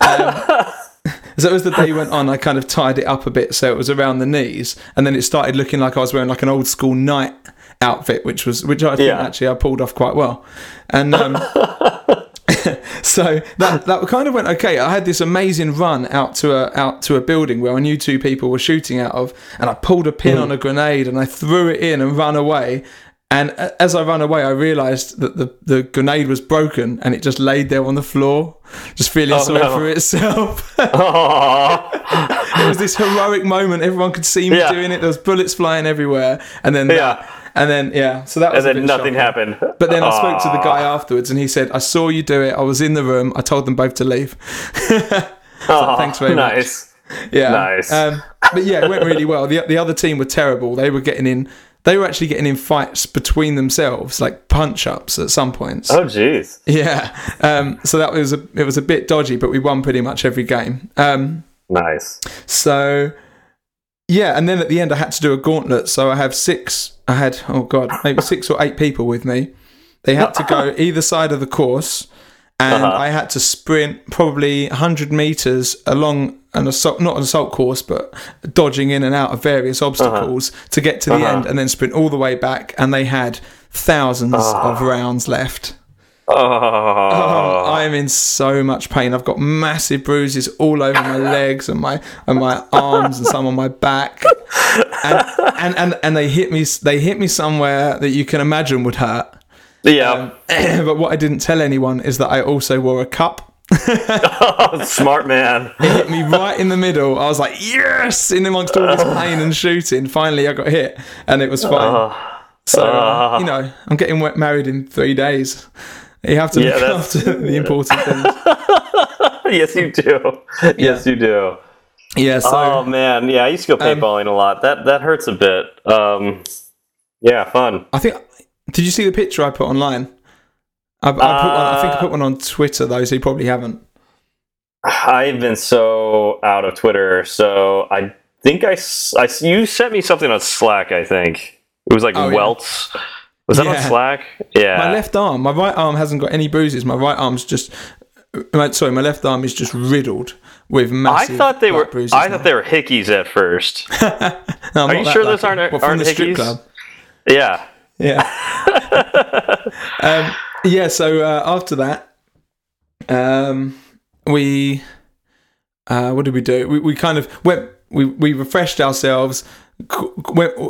Um, (laughs) so as the day went on, I kind of tied it up a bit so it was around the knees, and then it started looking like I was wearing like an old school knight outfit, which was which I think Yeah. actually I pulled off quite well. And um, (laughs) (laughs) so that that kind of went okay. I had this amazing run out to a out to a building where I knew two people were shooting out of, and I pulled a pin on mm. a grenade and I threw it in and ran away. And as I ran away, I realised that the, the grenade was broken and it just laid there on the floor, just feeling oh, sorry no. for itself. (laughs) It was this heroic moment. Everyone could see me Yeah. doing it. There was bullets flying everywhere, and then Yeah. that, and then yeah. So that was and then nothing shocking. happened. But then I spoke to the guy afterwards, and he said, "I saw you do it. I was in the room. I told them both to leave." (laughs) Aw, thanks very much. nice. (laughs) Yeah, Nice. Um, but yeah, it went really well. The the other team were terrible. They were getting in. They were actually getting in fights between themselves, like punch ups at some points. Oh jeez. Yeah. Um, so that was a it was a bit dodgy, but we won pretty much every game. Um, Nice. So yeah, and then at the end I had to do a gauntlet. So I have six. I had oh god, maybe six or eight people with me. They had to go (laughs) either side of the course, and Uh-huh. I had to sprint probably 100 meters along an assault, not an assault course, but dodging in and out of various obstacles to get to the Uh-huh. end, and then sprint all the way back. And they had thousands Ah. of rounds left. Oh. Oh, I am in so much pain. I've got massive bruises all over my (laughs) legs and my and my arms and some on my back. And, and and and they hit me. They hit me somewhere that you can imagine would hurt. yeah. Um, (clears throat) but what I didn't tell anyone is that I also wore a cup. (laughs) Smart man. (laughs) it hit me right in the middle. I was like, yes! In amongst all this pain and shooting, finally I got hit, and it was fine. Uh, so uh, uh, you know, I'm getting married in three days. You have to Yeah, look after the important things. (laughs) yes, you do. Yes, you do. Yeah. So oh man, yeah, I used to go paintballing a lot. That that hurts a bit. Um, yeah, fun. I think. Did you see the picture I put online? I, I, put one, I think I put one on Twitter though, so you probably haven't. I've been so out of Twitter, so I think I, I you sent me something on Slack. I think it was like Oh, yeah. Was that on Slack? Yeah. My left arm, my right arm hasn't got any bruises. My right arm's just. my- Sorry, my left arm is just riddled with I thought they were. Bruises I now. thart they were hickeys at first. (laughs) No, Are you sure those aren't- What, aren't hickeys? club? yeah. Yeah. (laughs) um, yeah. So uh, after that, um, we uh, what did we do? We, we kind of went. We we refreshed ourselves.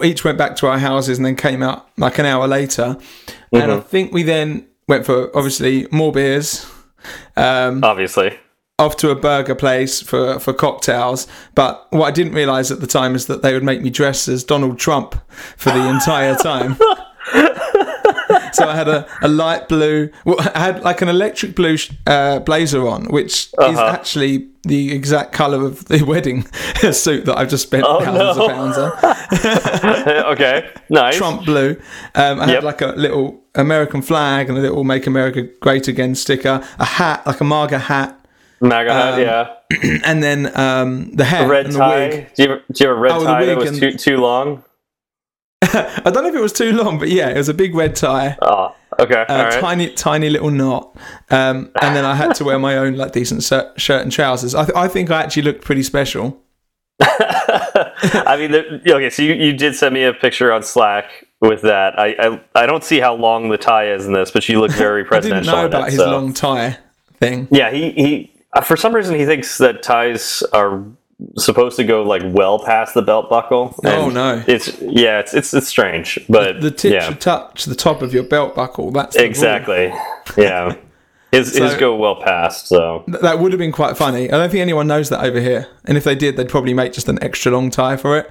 Each went back to our houses and then came out like an hour later. And I think we then went for obviously more beers. Um, Obviously. off to a burger place for, for cocktails. But what I didn't realise at the time is that they would make me dress as Donald Trump for the entire time. (laughs) so I had a, a light blue, well, I had like an electric blue sh- uh, blazer on, which is Uh-huh. actually the exact colour of the (laughs) wedding (laughs) suit that I've just spent Oh, thousands no. of pounds on. (laughs) okay. Nice. Trump blue. Um, I Yep. had like a little American flag and a little "Make America Great Again" sticker, a hat, like a MAGA hat, MAGA hat. Um, yeah. (clears throat) and then um, the hair, Red and the tie. wig. Do you, have, do you have a red Oh, tie that was and- too too long? I don't know if it was too long, but yeah, it was a big red tie, Oh, okay. right. tiny, tiny little knot, um, and then I had to wear my own like decent shirt, shirt and trousers. I, th- I think I actually looked pretty special. (laughs) I mean, there, okay. So you, you did send me a picture on Slack with that. I, I I don't see how long the tie is in this, but you look (laughs) very I didn't know about it, his so- long tie thing. Yeah, he he. uh, For some reason, he thinks that ties are supposed to go like well past the belt buckle. Oh, no. It's yeah, it's it's it's strange, but The tip yeah, should touch the top of your belt buckle. That's the exactly. Yeah, his (laughs) his go well past. So Th- That would have been quite funny. I don't think anyone knows that over here, and if they did, they'd probably make just an extra long tie for it.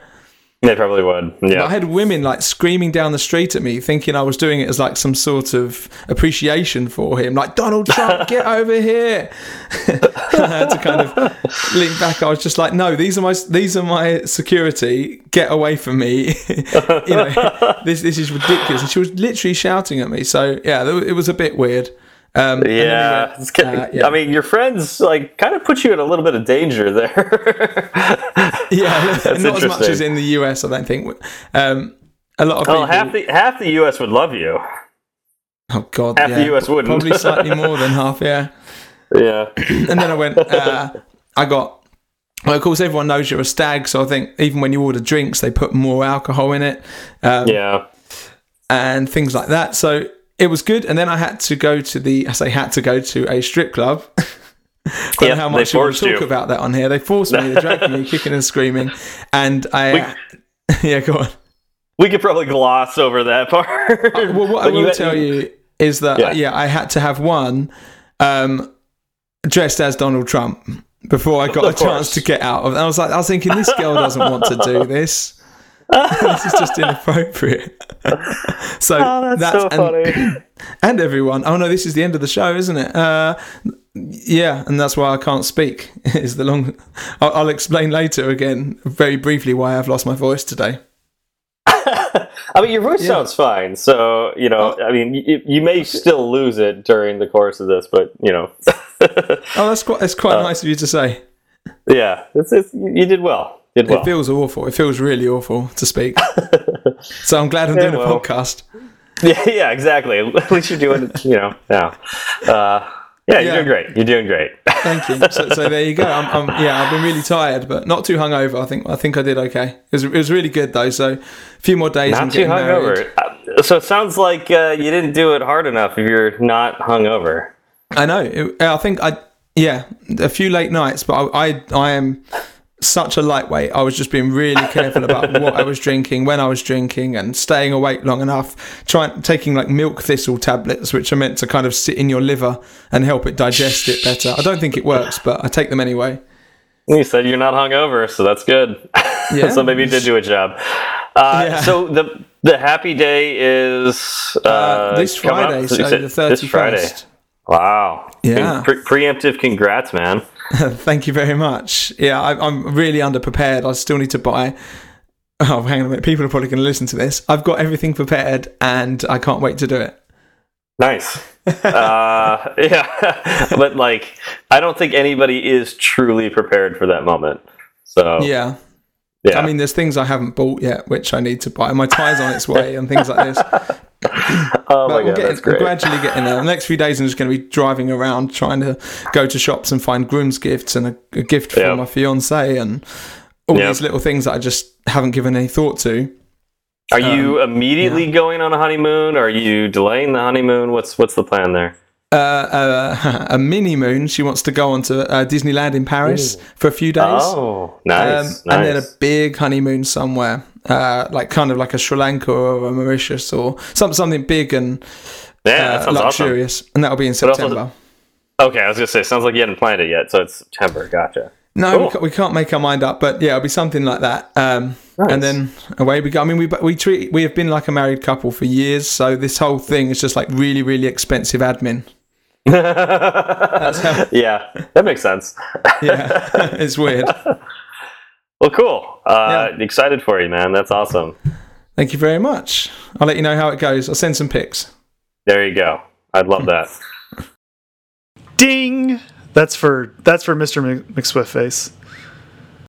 They probably would. But I had women like screaming down the street at me, thinking I was doing it as like some sort of appreciation for him, like Donald Trump, (laughs) get over here. (laughs) I had to kind of lean back. I was just like, no, these are my these are my security. Get away from me. (laughs) you know, this this is ridiculous. And she was literally shouting at me. So yeah, it was a bit weird. Um, then Yeah, uh, yeah. I mean, your friends like kind of put you in a little bit of danger there. (laughs) yeah, That's not as much as in the US. I don't think. Um, a lot of people. well, half the half the U.S. would love you. oh God, half the US wouldn't. Probably slightly (laughs) more than half. Yeah. Yeah. (clears throat) and then I went. Uh, I got. Well, of course, everyone knows you're a stag, so I think even when you order drinks, they put more alcohol in it um, Yeah. and things like that. So it was good. And then I had to go to the. I say had to go to a strip club. (laughs) Don't know how much you want to talk you. about that on here. They forced me. They dragged me (laughs) kicking and screaming, and I. (laughs) yeah, go on. We could probably gloss over that part. Well, what I will you- tell you is that Yeah. yeah. I had to have one um, dressed as Donald Trump before I got Of a chance to get out of. I was like, I was thinking, this girl doesn't want to do this. (laughs) this is just inappropriate. (laughs) so Oh, that's, so and, funny. (coughs) and everyone. Oh no, this is the end of the show, isn't it? Uh, yeah, and that's why I can't speak. (laughs) Is the long? I'll, I'll explain later again, very briefly, why I've lost my voice today. I mean, your voice sounds fine, so you know. I mean, you, you may still lose it during the course of this, but you know, Oh, that's quite that's Uh, quite nice of you to say. yeah, it's, it's, you did well. Did well. It feels awful. It feels really awful to speak. (laughs) so I'm glad I'm doing well. a podcast. yeah, (laughs) yeah, exactly. At least you're doing, it, you know, yeah, uh, yeah, you're Yeah. doing great. You're doing great. Thank you. So, so there you go. I'm, I'm, yeah, I've been really tired, but not too hungover. I think I think I did okay. It was, it was really good though. So a few more days. Not too hungover. Uh, So it sounds like uh, you didn't do it hard enough. If you're not hungover. I know. It, I think I yeah a few late nights, but I I, I am such a lightweight. I was just being really careful about (laughs) what I was drinking, when I was drinking, and staying awake long enough. Trying taking like milk thistle tablets, which are meant to kind of sit in your liver and help it digest it better. I don't think it works, but I take them anyway. You said you're not hungover, so that's good. (laughs) Yeah. so maybe you did do a job. Uh, Yeah. So the the happy day is uh, Uh, this? Friday, So the thirty This Friday. Wow. Yeah. Pre- preemptive congrats, man. (laughs) Thank you very much. Yeah, I, I'm really underprepared. I still need to buy. Oh, hang on a minute. People are probably going to listen to this. I've got everything prepared, and I can't wait to do it. Nice. (laughs) uh, yeah. (laughs) but like, I don't think anybody is truly prepared for that moment. So Yeah. yeah. I mean, there's things I haven't bought yet, which I need to buy. My tie's on its way, and things like this. (laughs) oh my we're, god, that's we're great. gradually getting there. The next few days, I'm just going to be driving around trying to go to shops and find groom's gifts and a, a gift for Yep. my fiance and all Yep. these little things that I just haven't given any thought to. Are you um, immediately going on a honeymoon? Are you delaying the honeymoon? What's what's the plan there? Uh, uh, (laughs) a mini moon. She wants to go on to uh, Disneyland in Paris for a few days. Oh, nice, Um, And then a big honeymoon somewhere, uh, like kind of like a Sri Lanka or a Mauritius or some, something big and yeah, uh, that sounds awesome. luxurious. And that'll be in But also- September. Okay, I was gonna say, sounds like you hadn't planned it yet, so it's September. Gotcha. No, we, can't, we can't make our mind up, but yeah, it'll be something like that. Um, Nice. And then away we go. I mean, we we treat we have been like a married couple for years, so this whole thing is just like really really expensive admin. (laughs) How, yeah, that makes sense. yeah, (laughs) it's weird. (laughs) Well, cool. Uh, Excited for you, man. That's awesome. Thank you very much. I'll let you know how it goes. I'll send some pics. There you go. I'd love that. (laughs) Ding. That's for that's for Mr. Mc- McSwiftface.